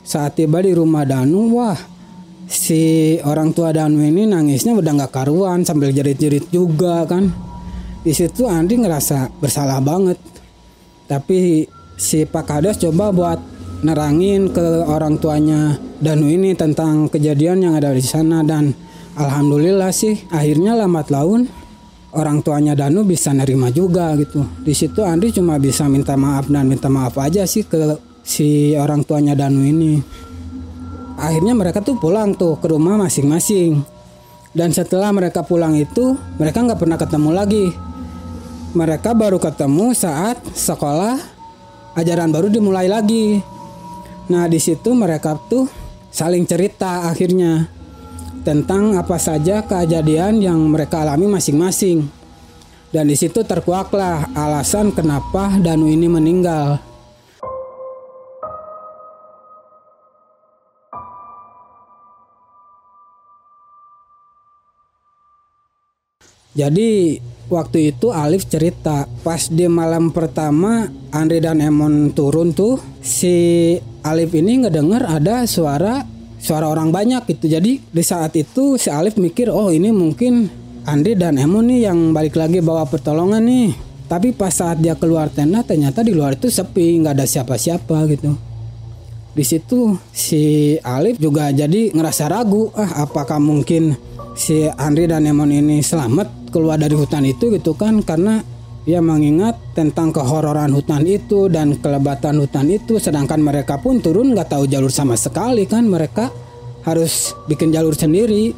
Saat tiba di rumah Danu, wah si orang tua Danu ini nangisnya udah nggak karuan sambil jerit-jerit juga kan di situ Andi ngerasa bersalah banget. Tapi si Pak Kades coba buat nerangin ke orang tuanya Danu ini tentang kejadian yang ada di sana. Dan alhamdulillah sih akhirnya lambat laun orang tuanya Danu bisa nerima juga gitu. Di situ Andi cuma bisa minta maaf dan minta maaf aja sih ke si orang tuanya Danu ini. Akhirnya mereka tuh pulang tuh ke rumah masing-masing. Dan setelah mereka pulang itu mereka nggak pernah ketemu lagi mereka baru ketemu saat sekolah ajaran baru dimulai lagi. Nah, di situ mereka tuh saling cerita akhirnya tentang apa saja kejadian yang mereka alami masing-masing. Dan di situ terkuaklah alasan kenapa Danu ini meninggal. Jadi waktu itu Alif cerita pas di malam pertama Andri dan Emon turun tuh si Alif ini ngedenger ada suara suara orang banyak gitu. Jadi di saat itu si Alif mikir oh ini mungkin Andri dan Emon nih yang balik lagi bawa pertolongan nih. Tapi pas saat dia keluar tenda ternyata di luar itu sepi nggak ada siapa-siapa gitu. Di situ si Alif juga jadi ngerasa ragu ah apakah mungkin si Andri dan Emon ini selamat keluar dari hutan itu gitu kan karena ia mengingat tentang kehororan hutan itu dan kelebatan hutan itu sedangkan mereka pun turun nggak tahu jalur sama sekali kan mereka harus bikin jalur sendiri.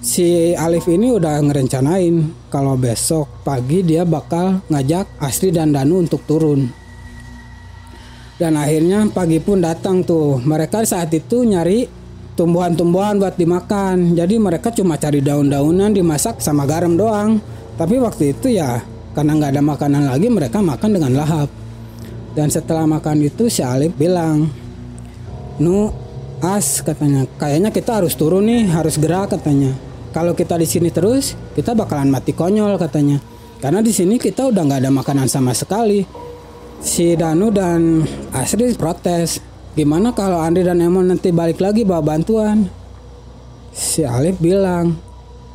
Si Alif ini udah ngerencanain kalau besok pagi dia bakal ngajak Asri dan Danu untuk turun. Dan akhirnya pagi pun datang tuh mereka saat itu nyari tumbuhan-tumbuhan buat dimakan. Jadi mereka cuma cari daun-daunan dimasak sama garam doang. Tapi waktu itu ya karena nggak ada makanan lagi mereka makan dengan lahap. Dan setelah makan itu si Alif bilang, Nu as katanya, kayaknya kita harus turun nih, harus gerak katanya. Kalau kita di sini terus, kita bakalan mati konyol katanya. Karena di sini kita udah nggak ada makanan sama sekali. Si Danu dan Asri protes, Gimana kalau Andri dan Emon nanti balik lagi bawa bantuan? Si Alif bilang,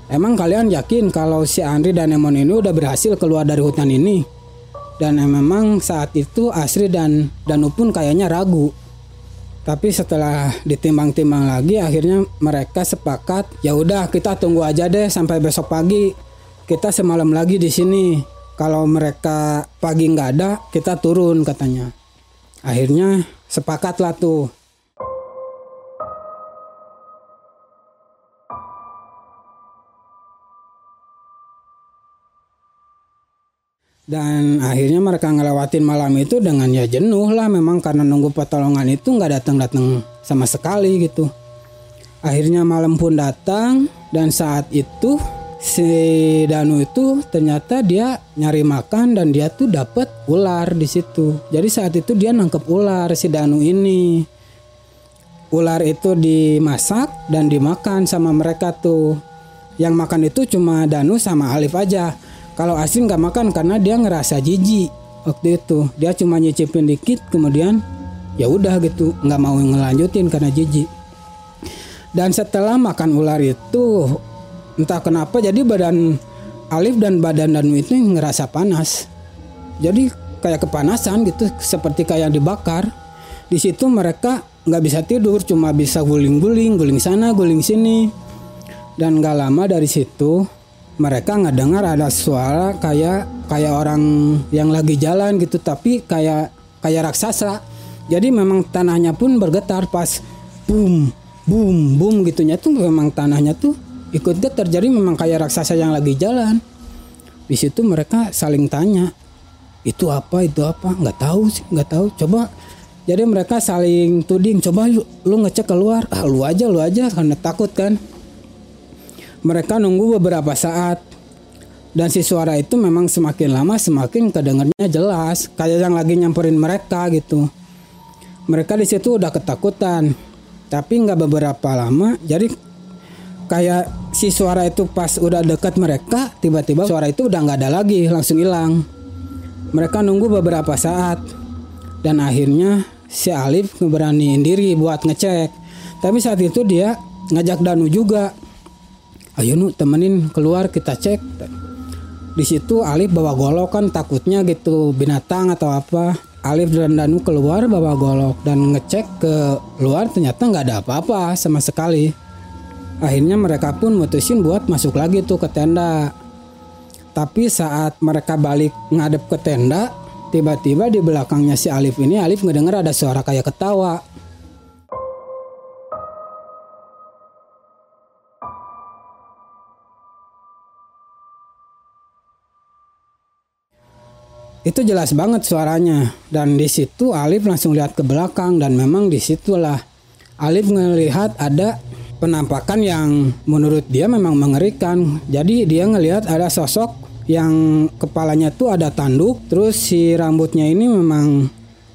Emang kalian yakin kalau si Andri dan Emon ini udah berhasil keluar dari hutan ini? Dan memang saat itu Asri dan Danu pun kayaknya ragu. Tapi setelah ditimbang-timbang lagi akhirnya mereka sepakat, ya udah kita tunggu aja deh sampai besok pagi. Kita semalam lagi di sini. Kalau mereka pagi nggak ada, kita turun katanya. Akhirnya Sepakatlah tuh. Dan akhirnya mereka ngelewatin malam itu dengan ya jenuh lah memang karena nunggu pertolongan itu nggak datang-datang sama sekali gitu. Akhirnya malam pun datang dan saat itu si Danu itu ternyata dia nyari makan dan dia tuh dapat ular di situ. Jadi saat itu dia nangkep ular si Danu ini. Ular itu dimasak dan dimakan sama mereka tuh. Yang makan itu cuma Danu sama Alif aja. Kalau Asin nggak makan karena dia ngerasa jijik waktu itu. Dia cuma nyicipin dikit kemudian ya udah gitu nggak mau ngelanjutin karena jijik. Dan setelah makan ular itu entah kenapa jadi badan Alif dan badan Danu itu ngerasa panas. Jadi kayak kepanasan gitu seperti kayak dibakar. Di situ mereka nggak bisa tidur cuma bisa guling-guling guling sana guling sini. Dan gak lama dari situ mereka nggak dengar ada suara kayak kayak orang yang lagi jalan gitu tapi kayak kayak raksasa. Jadi memang tanahnya pun bergetar pas boom, boom, boom gitunya tuh memang tanahnya tuh ikut getar. Jadi memang kayak raksasa yang lagi jalan. Di situ mereka saling tanya, itu apa, itu apa? Nggak tahu sih, nggak tahu. Coba jadi mereka saling tuding, coba lu, lu ngecek keluar, ah lu aja, lu aja karena takut kan. Mereka nunggu beberapa saat dan si suara itu memang semakin lama semakin kedengarnya jelas, kayak yang lagi nyamperin mereka gitu mereka di situ udah ketakutan tapi nggak beberapa lama jadi kayak si suara itu pas udah dekat mereka tiba-tiba suara itu udah nggak ada lagi langsung hilang. Mereka nunggu beberapa saat. Dan akhirnya si Alif ngeberaniin diri buat ngecek. Tapi saat itu dia ngajak Danu juga. Ayo nu temenin keluar kita cek. Di situ Alif bawa golok kan takutnya gitu binatang atau apa. Alif dan Danu keluar bawa golok dan ngecek ke luar ternyata nggak ada apa-apa sama sekali. Akhirnya mereka pun mutusin buat masuk lagi tuh ke tenda. Tapi saat mereka balik ngadep ke tenda, tiba-tiba di belakangnya si Alif ini Alif ngedenger ada suara kayak ketawa. itu jelas banget suaranya dan di situ Alif langsung lihat ke belakang dan memang di situlah Alif melihat ada penampakan yang menurut dia memang mengerikan. Jadi dia ngelihat ada sosok yang kepalanya tuh ada tanduk terus si rambutnya ini memang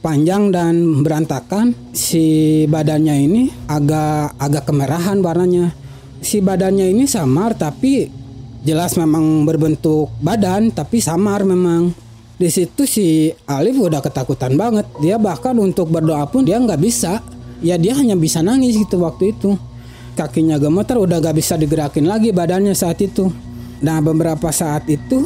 panjang dan berantakan. Si badannya ini agak agak kemerahan warnanya. Si badannya ini samar tapi jelas memang berbentuk badan tapi samar memang. Di situ si Alif udah ketakutan banget. Dia bahkan untuk berdoa pun dia nggak bisa. Ya dia hanya bisa nangis gitu waktu itu kakinya gemeter udah gak bisa digerakin lagi badannya saat itu. Nah beberapa saat itu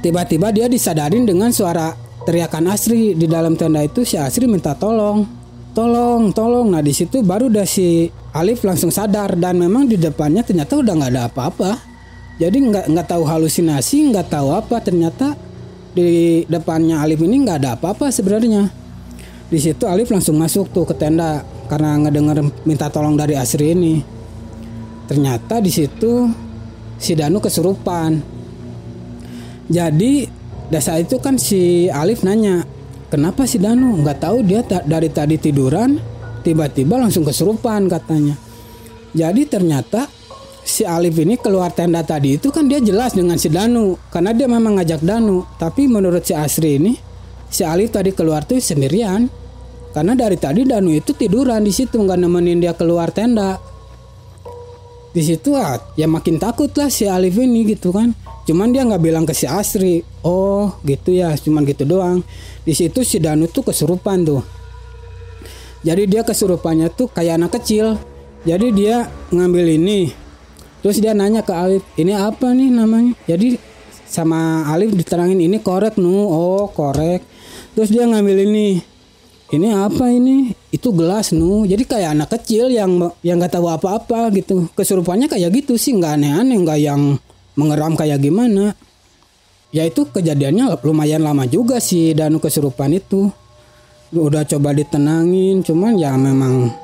tiba-tiba dia disadarin dengan suara teriakan Asri. Di dalam tenda itu si Asri minta tolong. Tolong tolong. Nah di situ baru udah si Alif langsung sadar. Dan memang di depannya ternyata udah nggak ada apa-apa. Jadi nggak nggak tahu halusinasi nggak tahu apa. Ternyata di depannya Alif ini nggak ada apa-apa sebenarnya. Di situ Alif langsung masuk tuh ke tenda karena ngedenger minta tolong dari Asri ini. Ternyata di situ si Danu kesurupan. Jadi dasar itu kan si Alif nanya, kenapa si Danu nggak tahu dia dari tadi tiduran tiba-tiba langsung kesurupan katanya. Jadi ternyata si Alif ini keluar tenda tadi itu kan dia jelas dengan si Danu karena dia memang ngajak Danu tapi menurut si Asri ini si Alif tadi keluar tuh sendirian karena dari tadi Danu itu tiduran di situ nggak nemenin dia keluar tenda di situ ah, ya makin takut lah si Alif ini gitu kan. Cuman dia nggak bilang ke si Asri oh gitu ya cuman gitu doang. Di situ si Danu tuh kesurupan tuh. Jadi dia kesurupannya tuh kayak anak kecil. Jadi dia ngambil ini. Terus dia nanya ke Alif, ini apa nih namanya? Jadi sama Alif diterangin ini korek nu, oh korek. Terus dia ngambil ini, ini apa ini? Itu gelas nu. Jadi kayak anak kecil yang yang nggak tahu apa-apa gitu. Kesurupannya kayak gitu sih, nggak aneh-aneh, nggak yang mengeram kayak gimana. Ya itu kejadiannya lumayan lama juga sih Danu kesurupan itu. Udah coba ditenangin, cuman ya memang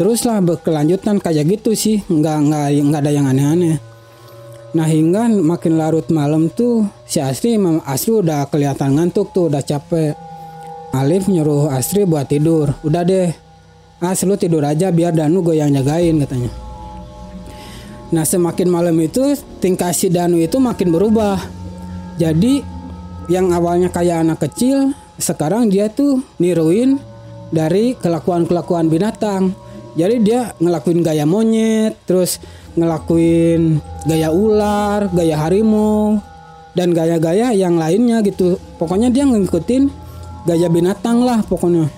teruslah berkelanjutan kayak gitu sih nggak nggak nggak ada yang aneh-aneh nah hingga makin larut malam tuh si Asri Asri udah kelihatan ngantuk tuh udah capek Alif nyuruh Asri buat tidur. Udah deh. As lu tidur aja biar Danu gue yang jagain katanya. Nah semakin malam itu tingkah si Danu itu makin berubah. Jadi yang awalnya kayak anak kecil Sekarang dia tuh niruin dari kelakuan-kelakuan binatang. Jadi dia ngelakuin gaya monyet terus ngelakuin gaya ular gaya harimau dan gaya-gaya yang lainnya gitu. Pokoknya dia ngikutin gaya binatang lah pokoknya.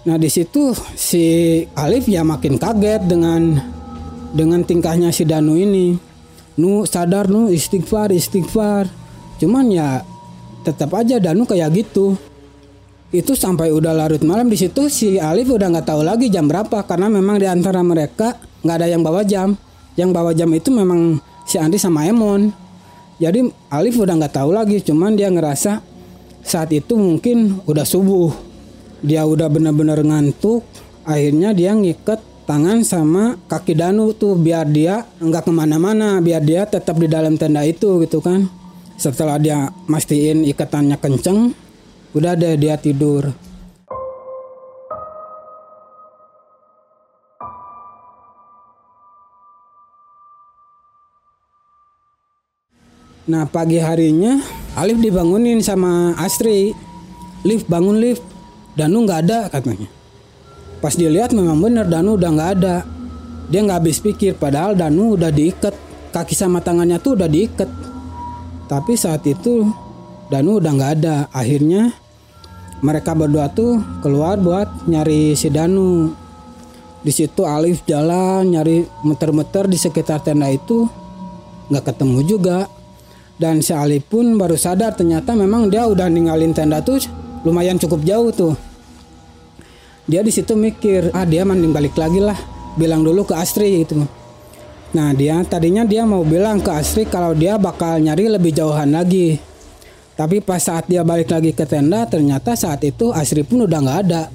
Nah di situ si Alif ya makin kaget dengan dengan tingkahnya si Danu ini. Nu sadar nu istighfar istighfar. Cuman ya tetap aja Danu kayak gitu. Itu sampai udah larut malam di situ si Alif udah nggak tahu lagi jam berapa karena memang di antara mereka nggak ada yang bawa jam. Yang bawa jam itu memang si Andi sama Emon. Jadi Alif udah nggak tahu lagi cuman dia ngerasa saat itu mungkin udah subuh. Dia udah bener-bener ngantuk. Akhirnya dia ngiket tangan sama kaki Danu tuh biar dia nggak ke mana-mana biar dia tetap di dalam tenda itu gitu kan. Setelah dia mastiin ikatannya kenceng udah deh dia tidur. Nah pagi harinya Alif dibangunin sama Astri. Lift bangun lift. Danu nggak ada katanya. Pas dilihat memang bener Danu udah nggak ada. Dia nggak habis pikir padahal Danu udah diikat. Kaki sama tangannya tuh udah diikat. Tapi saat itu Danu udah nggak ada. Akhirnya mereka berdua tuh keluar buat nyari si Danu. Di situ Alif jalan nyari muter-muter di sekitar tenda itu. Nggak ketemu juga dan si Ali pun baru sadar ternyata memang dia udah ninggalin tenda tuh lumayan cukup jauh tuh. Dia di situ mikir ah dia mending balik lagi lah bilang dulu ke Astri gitu. Nah dia tadinya dia mau bilang ke Astri kalau dia bakal nyari lebih jauhan lagi. Tapi pas saat dia balik lagi ke tenda ternyata saat itu Astri pun udah nggak ada.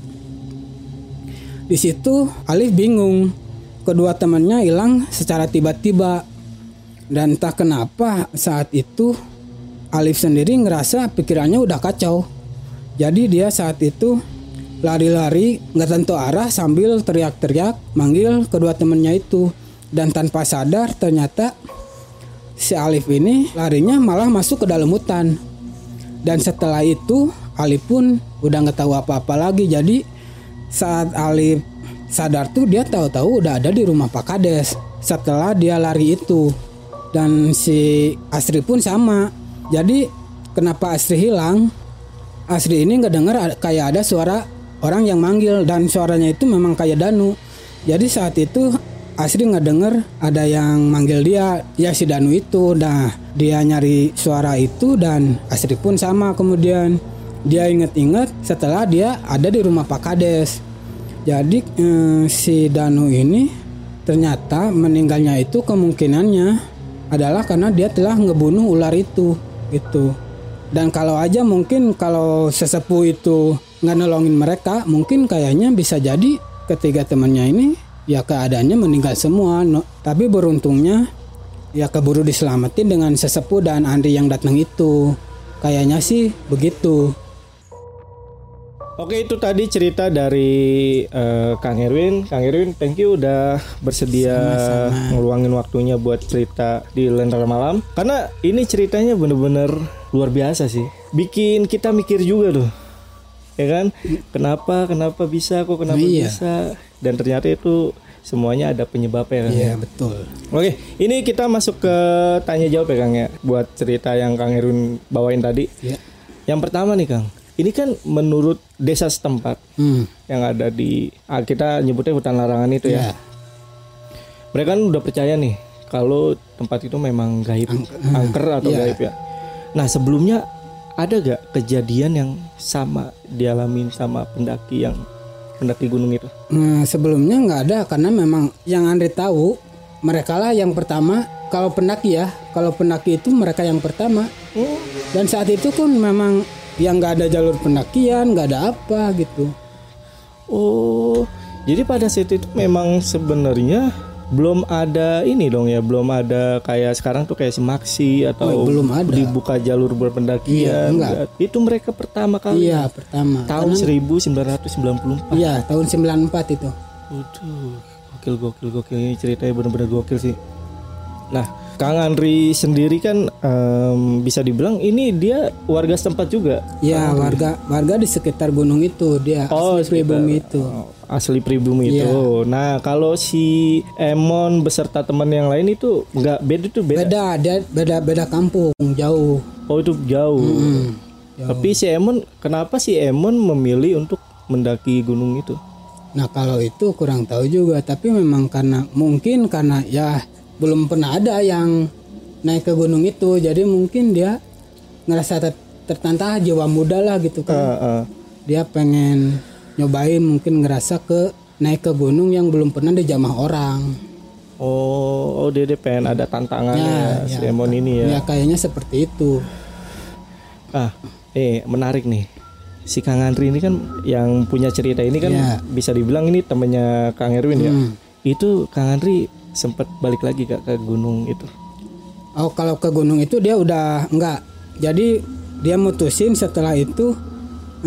Di situ Alif bingung. Kedua temannya hilang secara tiba-tiba dan entah kenapa saat itu Alif sendiri ngerasa pikirannya udah kacau. Jadi dia saat itu lari-lari nggak tentu arah sambil teriak-teriak manggil kedua temennya itu. Dan tanpa sadar ternyata si Alif ini larinya malah masuk ke dalam hutan. Dan setelah itu Alif pun udah nggak tahu apa-apa lagi. Jadi saat Alif sadar tuh dia tahu-tahu udah ada di rumah Pak Kades setelah dia lari itu dan si Astri pun sama. Jadi kenapa Astri hilang? Astri ini nggak dengar kayak ada suara orang yang manggil. Dan suaranya itu memang kayak Danu. Jadi saat itu Astri nggak dengar ada yang manggil dia. Ya si Danu itu. Nah dia nyari suara itu dan Astri pun sama kemudian. Dia inget-inget setelah dia ada di rumah Pak Kades. Jadi eh, si Danu ini ternyata meninggalnya itu kemungkinannya adalah karena dia telah ngebunuh ular itu gitu. Dan kalau aja mungkin kalau sesepuh itu nggak nolongin mereka mungkin kayaknya bisa jadi ketiga temannya ini ya keadaannya meninggal semua. No, tapi beruntungnya ya keburu diselamatin dengan sesepuh dan Andri yang datang itu. Kayaknya sih begitu Oke itu tadi cerita dari uh, Kang Erwin. Kang Erwin, thank you udah bersedia Sama-sama. ngeluangin waktunya buat cerita di Lentera Malam. Karena ini ceritanya bener-bener luar biasa sih. Bikin kita mikir juga tuh. Ya kan? Kenapa? Kenapa bisa? Kok kenapa iya. bisa? Dan ternyata itu semuanya ada penyebabnya kan? Iya betul. Oke, ini kita masuk ke tanya jawab ya Kang ya, buat cerita yang Kang Erwin bawain tadi. Iya. Yang pertama nih Kang, ini kan menurut desa setempat hmm. yang ada di ah, kita nyebutnya hutan larangan itu yeah. ya. Iya. Mereka kan udah percaya nih kalau tempat itu memang gaib, Ang angker atau yeah. gaib ya. Nah sebelumnya ada gak kejadian yang sama dialami sama pendaki yang pendaki gunung itu? Nah sebelumnya nggak ada karena memang yang Andre tahu mereka lah yang pertama kalau pendaki ya kalau pendaki itu mereka yang pertama oh. dan saat itu kan memang yang nggak ada jalur pendakian nggak ada apa gitu. Oh jadi pada saat itu memang sebenarnya belum ada ini dong ya belum ada kayak sekarang tuh kayak semaksi atau oh, belum ada. dibuka jalur berpendakian. Iya, enggak. itu mereka pertama kali iya pertama. Tahun Karena, 1994 iya tahun 94 itu. Waduh, gokil gokil gokil. Ini ceritanya benar-benar gokil sih. Nah Kang Andri sendiri kan um, bisa dibilang ini dia warga setempat juga. Ya warga warga di sekitar gunung itu dia oh, asli pribumi itu. Oh, asli pribumi ya. itu. Nah kalau si Emon beserta teman yang lain itu nggak beda tuh beda. Beda dia beda beda kampung jauh. Oh itu jauh. Mm -hmm. jauh. Tapi si Emon kenapa si Emon memilih untuk mendaki gunung itu? Nah kalau itu kurang tahu juga tapi memang karena mungkin karena ya belum pernah ada yang naik ke gunung itu jadi mungkin dia ngerasa ter tertantang jiwa muda lah gitu kan uh, uh. dia pengen nyobain mungkin ngerasa ke naik ke gunung yang belum pernah dijamah orang oh oh dia, dia pengen ada tantangannya ya, ya, si ini ya ya kayaknya seperti itu ah eh menarik nih si Kang Andri ini kan yang punya cerita ini kan Iya. bisa dibilang ini temennya Kang Erwin ya. Hmm. Itu Kang Andri sempat balik lagi gak ke gunung itu? Oh kalau ke gunung itu dia udah enggak. Jadi dia mutusin setelah itu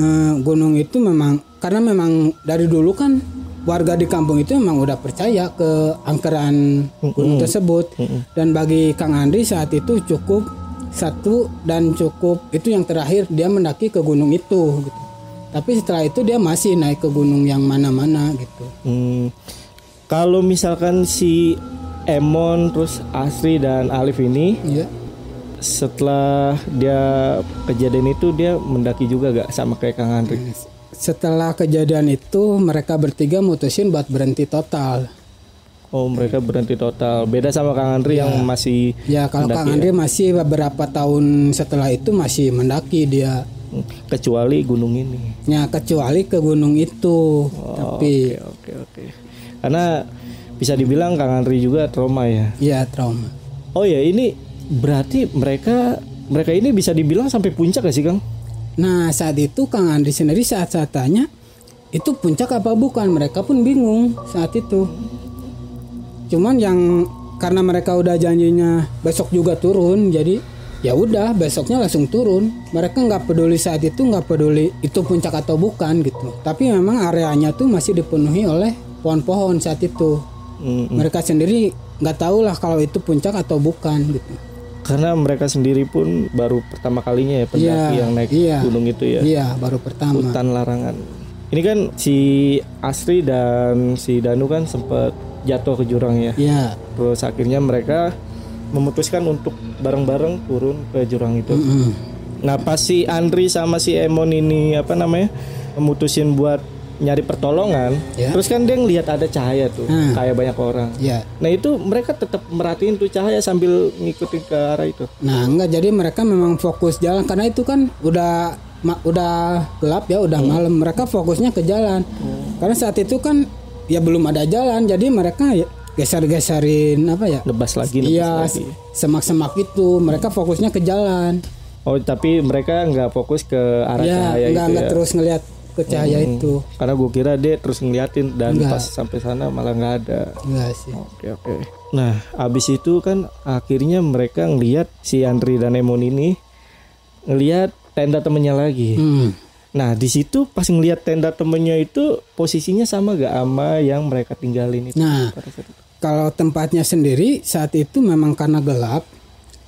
eh, gunung itu memang karena memang dari dulu kan warga di kampung itu memang udah percaya ke angkeran gunung tersebut dan bagi Kang Andri saat itu cukup satu dan cukup itu yang terakhir dia mendaki ke gunung itu gitu. Tapi setelah itu dia masih naik ke gunung yang mana-mana gitu. Hmm, kalau misalkan si Emon terus Asri dan Alif ini Ya. setelah dia kejadian itu dia mendaki juga gak sama kayak Kang Andri? Setelah kejadian itu mereka bertiga mutusin buat berhenti total. Oh mereka berhenti total. Beda sama Kang Andri yang masih Ya kalau Kang Andre masih beberapa tahun setelah itu masih mendaki dia. Hmm, kecuali gunung ini. Ya kecuali ke gunung itu. Tapi Oke oke oke. Karena bisa dibilang Kang Andri juga trauma ya. ya trauma. Oh ya ini berarti mereka mereka ini bisa dibilang sampai puncak gak sih Kang? Nah saat itu Kang Andre sendiri saat saya tanya itu puncak apa bukan mereka pun bingung saat itu. Cuman yang karena mereka udah janjinya besok juga turun jadi ya udah besoknya langsung turun mereka nggak peduli saat itu nggak peduli itu puncak atau bukan gitu tapi memang areanya tuh masih dipenuhi oleh pohon-pohon saat itu Hmm, mereka sendiri nggak tahu lah kalau itu puncak atau bukan gitu karena mereka sendiri pun baru pertama kalinya ya pendaki Iya, yang naik iya. gunung itu ya. iya baru pertama Hutan larangan. Ini kan si Asri dan si Danu kan sempat jatuh ke jurang ya. iya Terus akhirnya mereka memutuskan untuk bareng-bareng turun ke jurang itu. Mm. Nah pas si Andri sama si Emon ini apa namanya memutusin buat nyari pertolongan, Ya. terus kan dia ngelihat ada cahaya tuh, Hmm. kayak banyak orang. iya Nah itu mereka tetap merhatiin tuh cahaya sambil ngikutin ke arah itu. Nah, enggak jadi mereka memang fokus jalan karena itu kan udah ma- udah gelap ya, udah malam. Mereka fokusnya ke jalan. Karena saat itu kan ya belum ada jalan, jadi mereka ya geser-geserin apa ya? Nebas lagi, Iya, lagi. semak-semak itu. Mereka fokusnya ke jalan. Oh tapi mereka nggak fokus ke arah ya, cahaya enggak itu enggak ya. terus ngelihat ke cahaya Hmm. itu. Karena gue kira dia terus ngeliatin dan Enggak. pas sampai sana malah nggak ada. Enggak sih. Oke oke. Nah abis itu kan akhirnya mereka ngelihat si Andri dan Emon ini ngelihat tenda temennya lagi. Hmm. Nah di situ pas ngelihat tenda temennya itu posisinya sama gak sama yang mereka tinggalin itu. Nah, kalau tempatnya sendiri saat itu memang karena gelap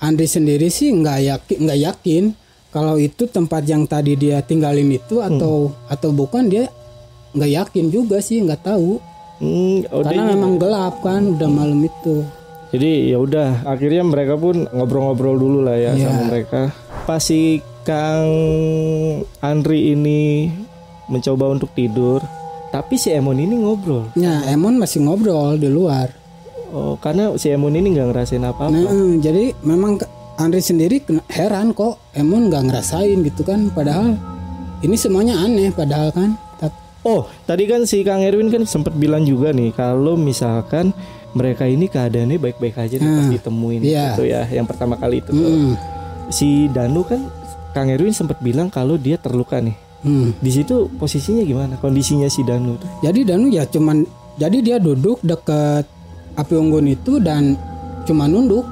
Andri sendiri sih nggak yakin nggak yakin kalau itu tempat yang tadi dia tinggalin itu atau atau bukan dia nggak yakin juga sih nggak tahu Hmm, oh, dia- karena memang gelap kan udah malam itu Jadi ya udah akhirnya mereka pun ngobrol-ngobrol dulu lah ya Iya. sama mereka. Pas si Kang Andri ini mencoba untuk tidur, tapi si Emon ini ngobrol. ya Emon masih ngobrol di luar Oh, karena si Emon ini nggak ngerasain apa-apa. nah, eh, jadi memang Andri sendiri heran kok Emon nggak ngerasain gitu kan padahal ini semuanya aneh padahal kan Oh, tadi kan si Kang Erwin kan sempat bilang juga nih kalau misalkan mereka ini keadaannya baik-baik aja nih pas Hmm, ditemuin iya. itu ya, yang pertama kali itu. Hmm, Si Danu kan Kang Erwin sempat bilang kalau dia terluka nih. hmm. Di situ posisinya gimana? Kondisinya si Danu tuh? Jadi Danu ya cuman jadi dia duduk deket api unggun itu dan cuma nunduk.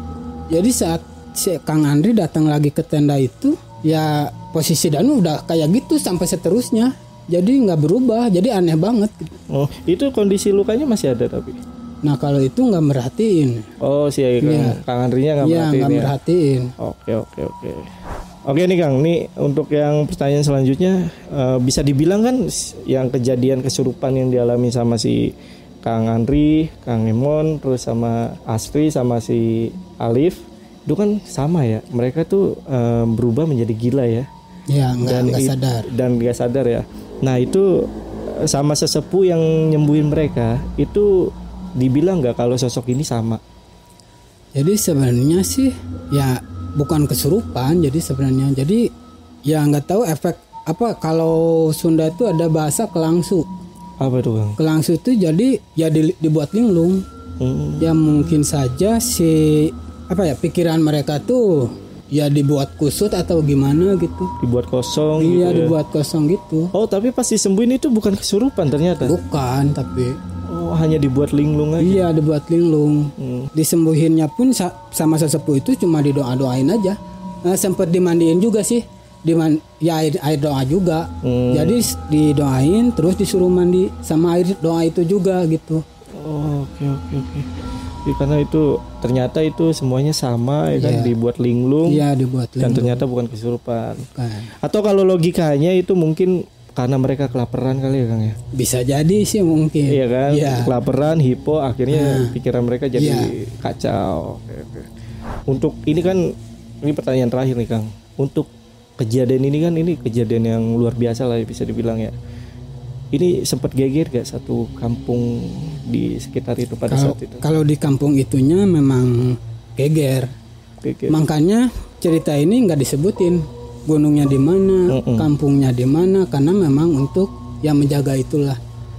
Jadi saat si Kang Andri datang lagi ke tenda itu, ya posisi Danu udah kayak gitu sampai seterusnya. Jadi nggak berubah, jadi aneh banget. Oh, itu kondisi lukanya masih ada tapi. Nah kalau itu nggak merhatiin, Oh, si Kang, Iya. Kang Andrinya nggak iya merhatiin ya. merhatiin. Oke, oke, oke. Oke nih Kang, nih untuk yang pertanyaan selanjutnya eh, bisa dibilang kan yang kejadian kesurupan yang dialami sama si Kang Andri, Kang Emon, terus sama Asri sama si Alif itu kan sama ya. Mereka tuh eh, berubah menjadi gila ya. Ya nggak it- sadar. dan nggak sadar ya. Nah itu eh, sama sesepuh yang nyembuhin mereka itu dibilang nggak kalau sosok ini sama. Jadi sebenarnya sih ya bukan kesurupan, jadi sebenarnya jadi ya nggak tahu efek apa kalau Sunda itu ada bahasa kelangsu. Apa tuh Kang? Kelangsu itu jadi ya di- dibuat linglung. Hmm. Ya mungkin saja si apa ya pikiran mereka tuh ya dibuat kusut atau gimana gitu Dibuat kosong iya gitu ya. dibuat kosong gitu Oh, tapi pas disembuhin itu bukan kesurupan ternyata. bukan tapi Oh, hanya dibuat linglung aja. iya dibuat linglung Hmm. disembuhinnya pun sa- sama sesepuh itu cuma didoa doain aja nah, sempat dimandiin juga sih Diman ya air, air doa juga Hmm. jadi didoain terus disuruh mandi sama air doa itu juga gitu Oh, oke oke oke. Ya, karena itu ternyata itu semuanya sama ya kan dibuat linglung iya dibuat dan linglung ternyata bukan kesurupan. kan Atau kalau logikanya itu mungkin karena mereka kelaparan kali ya Kang ya. bisa jadi sih mungkin Iya kan? Iya. Kelaparan, hipo akhirnya pikiran mereka jadi Iya. kacau. Untuk ini kan ini pertanyaan terakhir nih Kang. Untuk kejadian ini kan ini kejadian yang luar biasa lah ya, bisa dibilang ya. Ini sempat geger gak satu kampung di sekitar itu pada kalau saat itu? kalau di kampung itunya memang geger. Geger. makanya cerita ini nggak disebutin. Gunungnya di mana kampungnya di mana karena memang untuk yang menjaga itulah.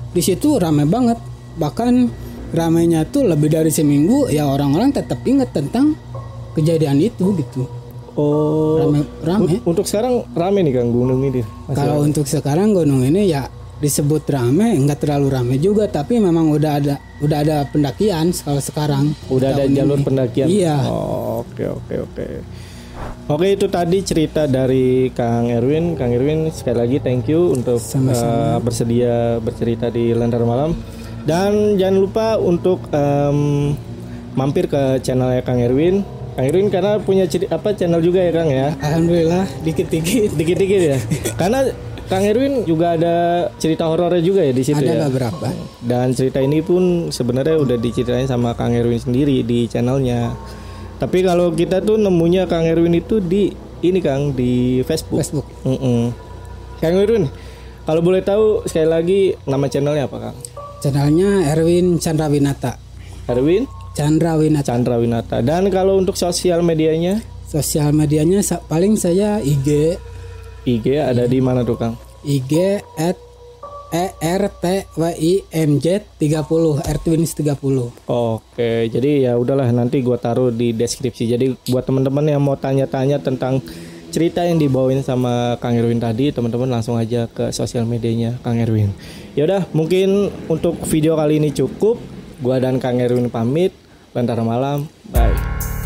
Di situ ramai banget. Bahkan ramainya tuh lebih dari seminggu ya orang-orang tetap ingat tentang kejadian itu gitu. Oh, rame rame. un- untuk sekarang rame nih Kang gunung ini. Kalau untuk sekarang gunung ini ya disebut rame nggak terlalu rame juga tapi memang udah ada udah ada pendakian kalau sekarang udah ada jalur ini. pendakian. iya Oh, oke oke oke. Oke itu tadi cerita dari Kang Erwin. Kang Erwin sekali lagi thank you untuk uh, bersedia bercerita di Lentera Malam. Dan jangan lupa untuk um, mampir ke channelnya Kang Erwin. Kang Erwin karena punya ceri- apa channel juga ya Kang ya. alhamdulillah dikit-dikit Dikit-dikit ya. karena Kang Erwin juga ada cerita horornya juga ya di situ ada ya. beberapa Dan cerita ini pun sebenarnya udah diceritain sama Kang Erwin sendiri di channelnya. Tapi kalau kita tuh nemunya Kang Erwin itu di ini Kang di Facebook. Facebook Mm-mm. Kang Erwin, kalau boleh tahu sekali lagi nama channelnya apa Kang? channelnya Erwin Chandra Winata Erwin Chandra Winata Chandra Winata. Dan kalau untuk sosial medianya sosial medianya paling saya IG IG ada di mana tuh Kang? IG at E R T W I M J 30 Ertwins 30 Oke, jadi ya udahlah nanti gua taruh di deskripsi. Jadi buat teman-teman yang mau tanya-tanya tentang cerita yang dibawain sama Kang Erwin tadi, teman-teman langsung aja ke sosial medianya Kang Erwin. Ya udah, mungkin untuk video kali ini cukup. Gua dan Kang Erwin pamit. Lentera malam. Bye.